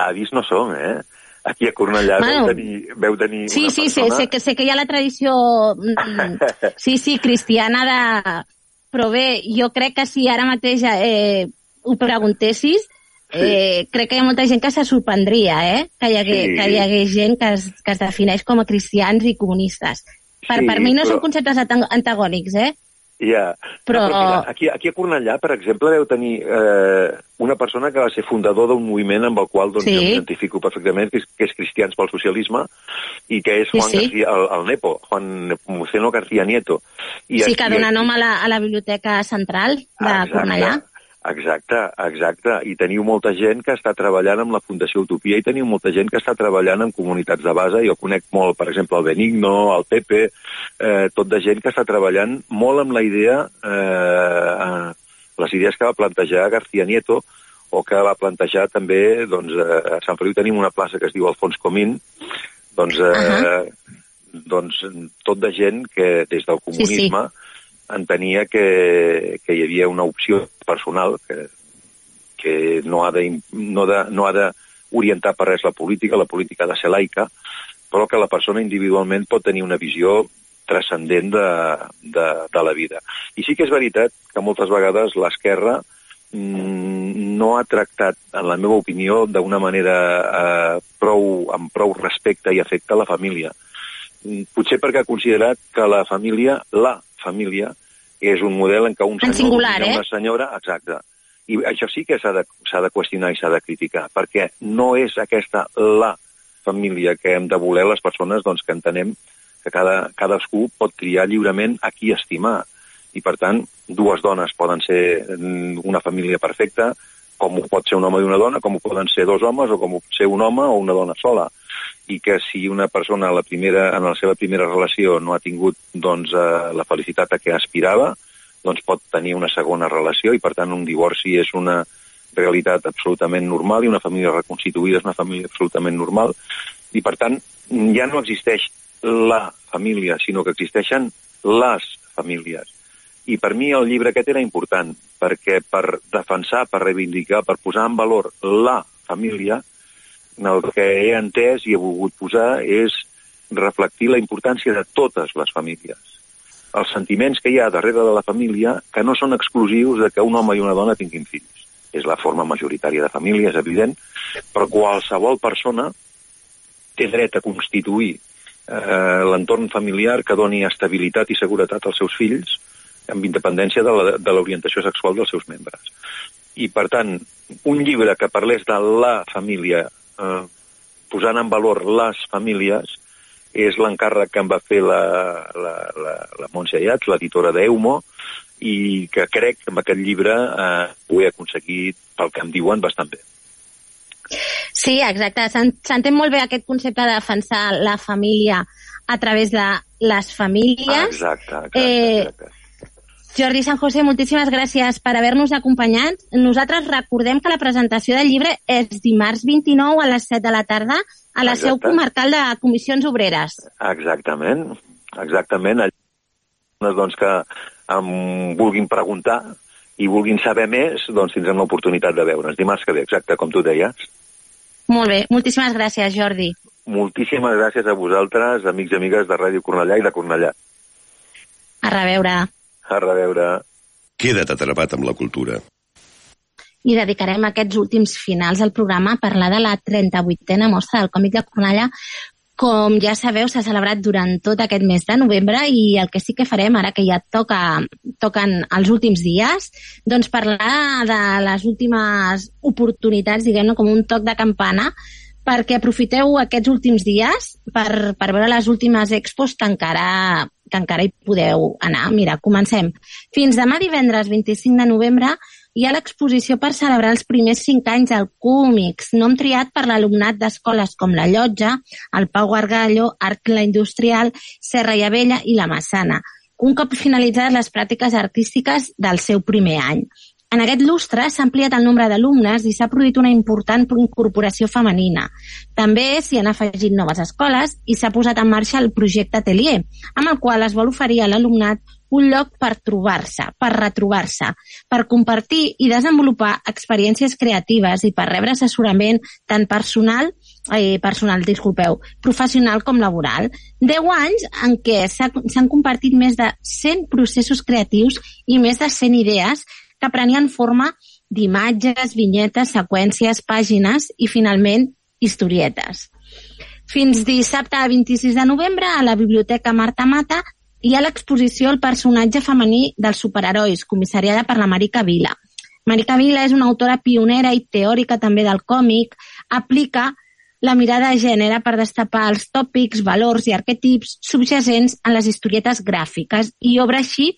avis no som, eh? Aquí a Cornellà bueno, veu tenir, veu tenir sí, una sí, persona... Sí, sé que, sé que hi ha la tradició, mm, sí, sí, cristiana de... Però bé, jo crec que si ara mateix eh, ho preguntessis, eh, sí. crec que hi ha molta gent que se sorprendria, eh? Que hi hagués, sí. que hi hagués gent que es, que es defineix com a cristians i comunistes. Per, sí, per mi no però... són conceptes antagònics, eh? Ja, però... No, però mira, aquí, aquí a Cornellà, per exemple, deu tenir eh, una persona que va ser fundador d'un moviment amb el qual doncs, sí. jo m'identifico perfectament, que és, que és Cristians pel Socialisme, i que és Juan sí, sí. García, el, el Nepo, Juan Muceno García Nieto. I sí, aquí, que dona nom a la, a la Biblioteca Central de Exacte. Cornellà. Exacte, exacte. I teniu molta gent que està treballant amb la Fundació Utopia i teniu molta gent que està treballant en comunitats de base. Jo conec molt, per exemple, el Benigno, el Pepe, eh, tot de gent que està treballant molt amb la idea, eh, les idees que va plantejar García Nieto, o que va plantejar també, doncs, a Sant Feliu tenim una plaça que es diu Alfons Comín, doncs, eh, uh -huh. doncs tot de gent que des del comunisme sí, sí entenia que, que hi havia una opció personal que, que no ha de, no de, no ha de orientar per res la política, la política ha de ser laica, però que la persona individualment pot tenir una visió transcendent de, de, de la vida. I sí que és veritat que moltes vegades l'esquerra mm, no ha tractat, en la meva opinió, d'una manera eh, prou, amb prou respecte i afecte a la família. Mm, potser perquè ha considerat que la família, la família és un model en què un senyor singular, eh? una senyora... Exacte. I això sí que s'ha de, de qüestionar i s'ha de criticar, perquè no és aquesta la família que hem de voler les persones doncs, que entenem que cada, cadascú pot triar lliurement a qui estimar. I, per tant, dues dones poden ser mm, una família perfecta, com ho pot ser un home i una dona, com ho poden ser dos homes, o com ho pot ser un home o una dona sola i que si una persona la primera, en la seva primera relació no ha tingut doncs, eh, la felicitat a què aspirava, doncs pot tenir una segona relació i, per tant, un divorci és una realitat absolutament normal i una família reconstituïda és una família absolutament normal i, per tant, ja no existeix la família, sinó que existeixen les famílies. I per mi el llibre aquest era important, perquè per defensar, per reivindicar, per posar en valor la família, el que he entès i he volgut posar és reflectir la importància de totes les famílies. Els sentiments que hi ha darrere de la família que no són exclusius de que un home i una dona tinguin fills. És la forma majoritària de família, és evident, però qualsevol persona té dret a constituir eh, l'entorn familiar que doni estabilitat i seguretat als seus fills amb independència de l'orientació sexual dels seus membres. I, per tant, un llibre que parlés de la família, eh, posant en valor les famílies, és l'encàrrec que em va fer la, la, la, la Montse Ayats, l'editora d'Eumo, i que crec que amb aquest llibre eh, ho he aconseguit, pel que em diuen, bastant bé. Sí, exacte. S'entén molt bé aquest concepte de defensar la família a través de les famílies. Exacte, exacte. Eh, exacte. Jordi San José, moltíssimes gràcies per haver-nos acompanyat. Nosaltres recordem que la presentació del llibre és dimarts 29 a les 7 de la tarda a la Exacte. seu comarcal de Comissions Obreres. Exactament, exactament. Doncs que em vulguin preguntar i vulguin saber més, doncs tindrem l'oportunitat de veure'ns. Dimarts que ve, exacte, com tu deies. Molt bé, moltíssimes gràcies, Jordi. Moltíssimes gràcies a vosaltres, amics i amigues de Ràdio Cornellà i de Cornellà. A reveure. A reveure. Queda't atrapat amb la cultura. I dedicarem aquests últims finals del programa a parlar de la 38a mostra del còmic de Cornellà. Com ja sabeu, s'ha celebrat durant tot aquest mes de novembre i el que sí que farem ara que ja toca, toquen els últims dies, doncs parlar de les últimes oportunitats, diguem-ne, com un toc de campana, perquè aprofiteu aquests últims dies per, per veure les últimes expos que encara, que encara hi podeu anar. Mira, comencem. Fins demà divendres 25 de novembre hi ha l'exposició per celebrar els primers cinc anys del Cúmics, nom triat per l'alumnat d'escoles com la Llotja, el Pau Gargallo, Arc la Industrial, Serra i Avella i la Massana, un cop finalitzades les pràctiques artístiques del seu primer any. En aquest lustre s'ha ampliat el nombre d'alumnes i s'ha produït una important incorporació femenina. També s'hi han afegit noves escoles i s'ha posat en marxa el projecte Atelier, amb el qual es vol oferir a l'alumnat un lloc per trobar-se, per retrobar-se, per compartir i desenvolupar experiències creatives i per rebre assessorament tant personal eh, personal, disculpeu, professional com laboral. 10 anys en què s'han compartit més de 100 processos creatius i més de 100 idees que prenien forma d'imatges, vinyetes, seqüències, pàgines i, finalment, historietes. Fins dissabte 26 de novembre, a la Biblioteca Marta Mata, hi ha l'exposició El personatge femení dels superherois, comissariada per la Marica Vila. Marica Vila és una autora pionera i teòrica també del còmic, aplica la mirada de gènere per destapar els tòpics, valors i arquetips subjacents en les historietes gràfiques i obre així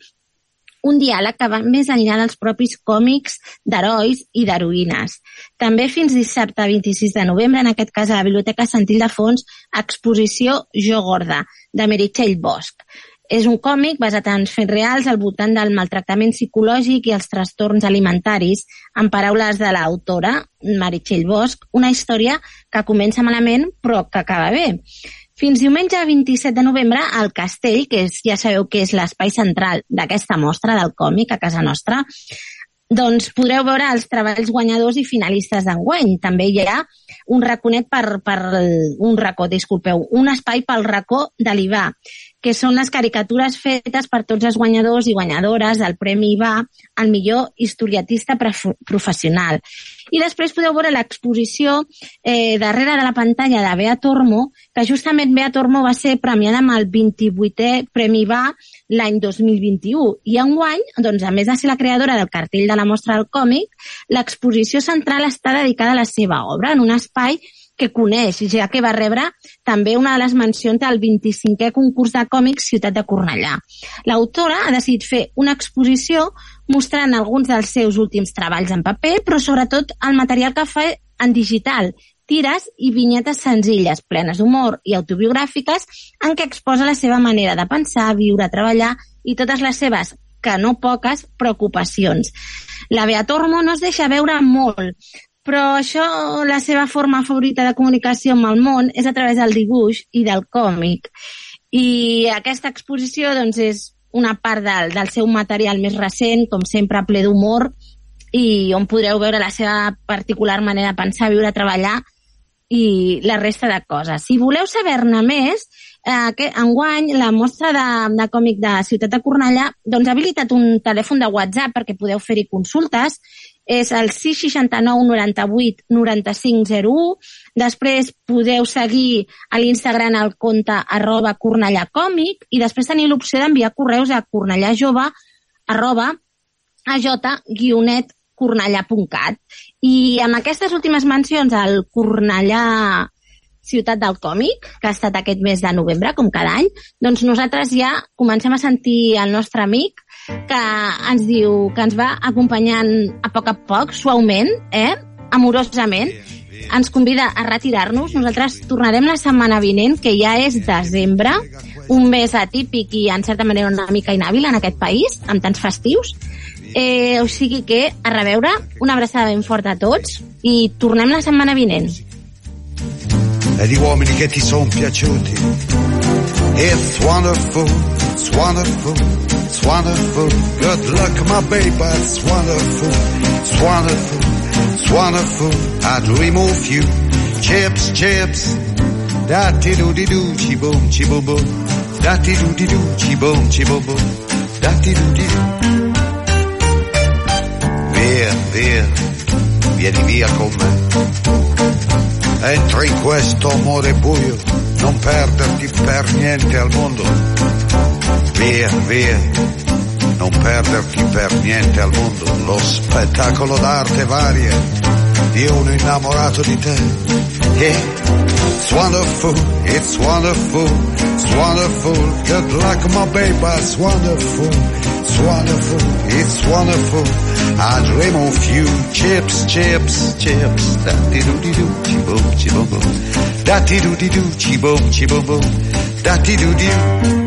un diàleg que va més enllà dels propis còmics d'herois i d'heroïnes. També fins dissabte 26 de novembre, en aquest cas a la Biblioteca Santil de Fons, exposició Jo Gorda, de Meritxell Bosch. És un còmic basat en fets reals al voltant del maltractament psicològic i els trastorns alimentaris, en paraules de l'autora, Meritxell Bosch, una història que comença malament però que acaba bé. Fins diumenge 27 de novembre, al Castell, que és, ja sabeu que és l'espai central d'aquesta mostra del còmic a casa nostra, doncs podreu veure els treballs guanyadors i finalistes d'enguany. També hi ha un raconet per, per un racó, disculpeu, un espai pel racó de l'Ivà, que són les caricatures fetes per tots els guanyadors i guanyadores del Premi IVA al millor historiatista professional. I després podeu veure l'exposició eh, darrere de la pantalla de Bea Tormo, que justament Bea Tormo va ser premiada amb el 28è Premi IVA l'any 2021. I enguany, doncs, a més de ser la creadora del cartell de la mostra del còmic, l'exposició central està dedicada a la seva obra en un espai que coneix, ja que va rebre també una de les mencions del 25è concurs de còmics Ciutat de Cornellà. L'autora ha decidit fer una exposició mostrant alguns dels seus últims treballs en paper, però sobretot el material que fa en digital, tires i vinyetes senzilles, plenes d'humor i autobiogràfiques, en què exposa la seva manera de pensar, viure, treballar i totes les seves, que no poques, preocupacions. La Beatormo no es deixa veure molt, però això, la seva forma favorita de comunicació amb el món és a través del dibuix i del còmic. I aquesta exposició doncs, és una part del, del seu material més recent, com sempre ple d'humor, i on podreu veure la seva particular manera de pensar, viure, treballar i la resta de coses. Si voleu saber-ne més, eh, que enguany la mostra de, de còmic de Ciutat de Cornellà doncs, ha habilitat un telèfon de WhatsApp perquè podeu fer-hi consultes és el 669 98 95 01. Després podeu seguir a l'Instagram el compte arroba cornellacòmic i després tenir l'opció d'enviar correus a cornelljove arroba aj cornellà.cat. I amb aquestes últimes mencions al Cornellà Ciutat del Còmic, que ha estat aquest mes de novembre, com cada any, doncs nosaltres ja comencem a sentir el nostre amic que ens diu que ens va acompanyant a poc a poc, suaument, eh? amorosament, ens convida a retirar-nos. Nosaltres tornarem la setmana vinent, que ja és desembre, un mes atípic i en certa manera una mica inhàbil en aquest país, amb tants festius. Eh, o sigui que, a reveure, una abraçada ben forta a tots i tornem la setmana vinent. E di uomini che ti sono piaciuti. It's wonderful, it's wonderful, it's wonderful. Good luck, my baby, it's wonderful, it's wonderful, it's wonderful. I dream of you. Chips, chips. Da ti do di do, chi boom, chi boom boom. Da ti do di do, chi boom, chi boom boom. Da ti do di do. Via, via, vieni via con me. Entra in questo amore buio, non perderti per niente al mondo. Via, via, non perderti per niente al mondo. Lo spettacolo d'arte varia di uno innamorato di te. Yeah. It's wonderful, it's wonderful, it's wonderful. Good luck, my baby, it's wonderful, it's wonderful, it's wonderful. I dream of you, chips, chips, chips. Da di do di do, chi boom, chi boom boom. Da di do di do, chi boom, chi boom boom. Da di do di.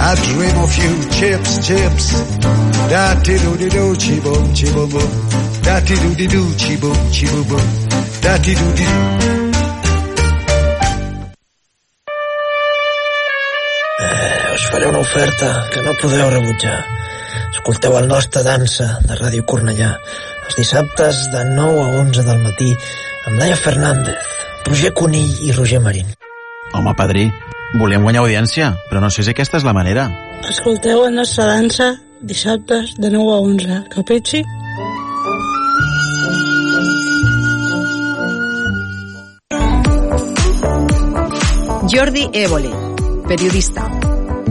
I dream of you, chips, chips. Da ti do di do, chi boom, chi boom boom. Da ti do di do, chi boom, chi boom boom. Da ti do di do. Eh, us faré una oferta que no podeu rebutjar. Escolteu el nostre dansa de Ràdio Cornellà els dissabtes de 9 a 11 del matí amb Laia Fernández, Roger Conill i Roger Marín. Home, padrí, volem guanyar audiència, però no sé si aquesta és la manera. Escolteu la nostra dansa dissabtes de 9 a 11. Capitxi? Jordi Évole, periodista.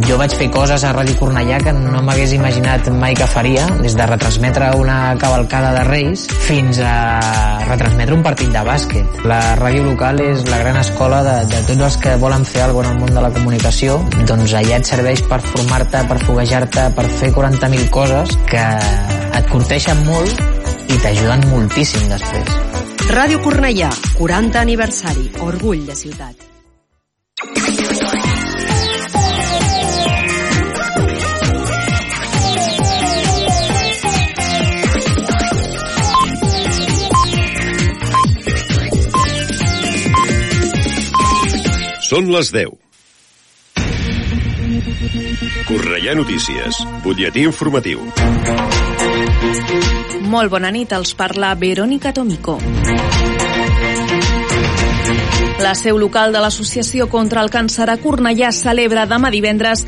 Jo vaig fer coses a Ràdio Cornellà que no m'hagués imaginat mai que faria, des de retransmetre una cavalcada de Reis fins a retransmetre un partit de bàsquet. La ràdio local és la gran escola de, de tots els que volen fer alguna cosa en el món de la comunicació, doncs allà et serveix per formar-te, per foguejar-te, per fer 40.000 coses que et curteixen molt i t'ajuden moltíssim després. Ràdio Cornellà, 40 aniversari, orgull de ciutat. Són les 10. Correia Notícies, butlletí informatiu. Molt bona nit, els parla Verònica Tomico. La seu local de l'Associació contra el Càncer a Cornellà celebra demà divendres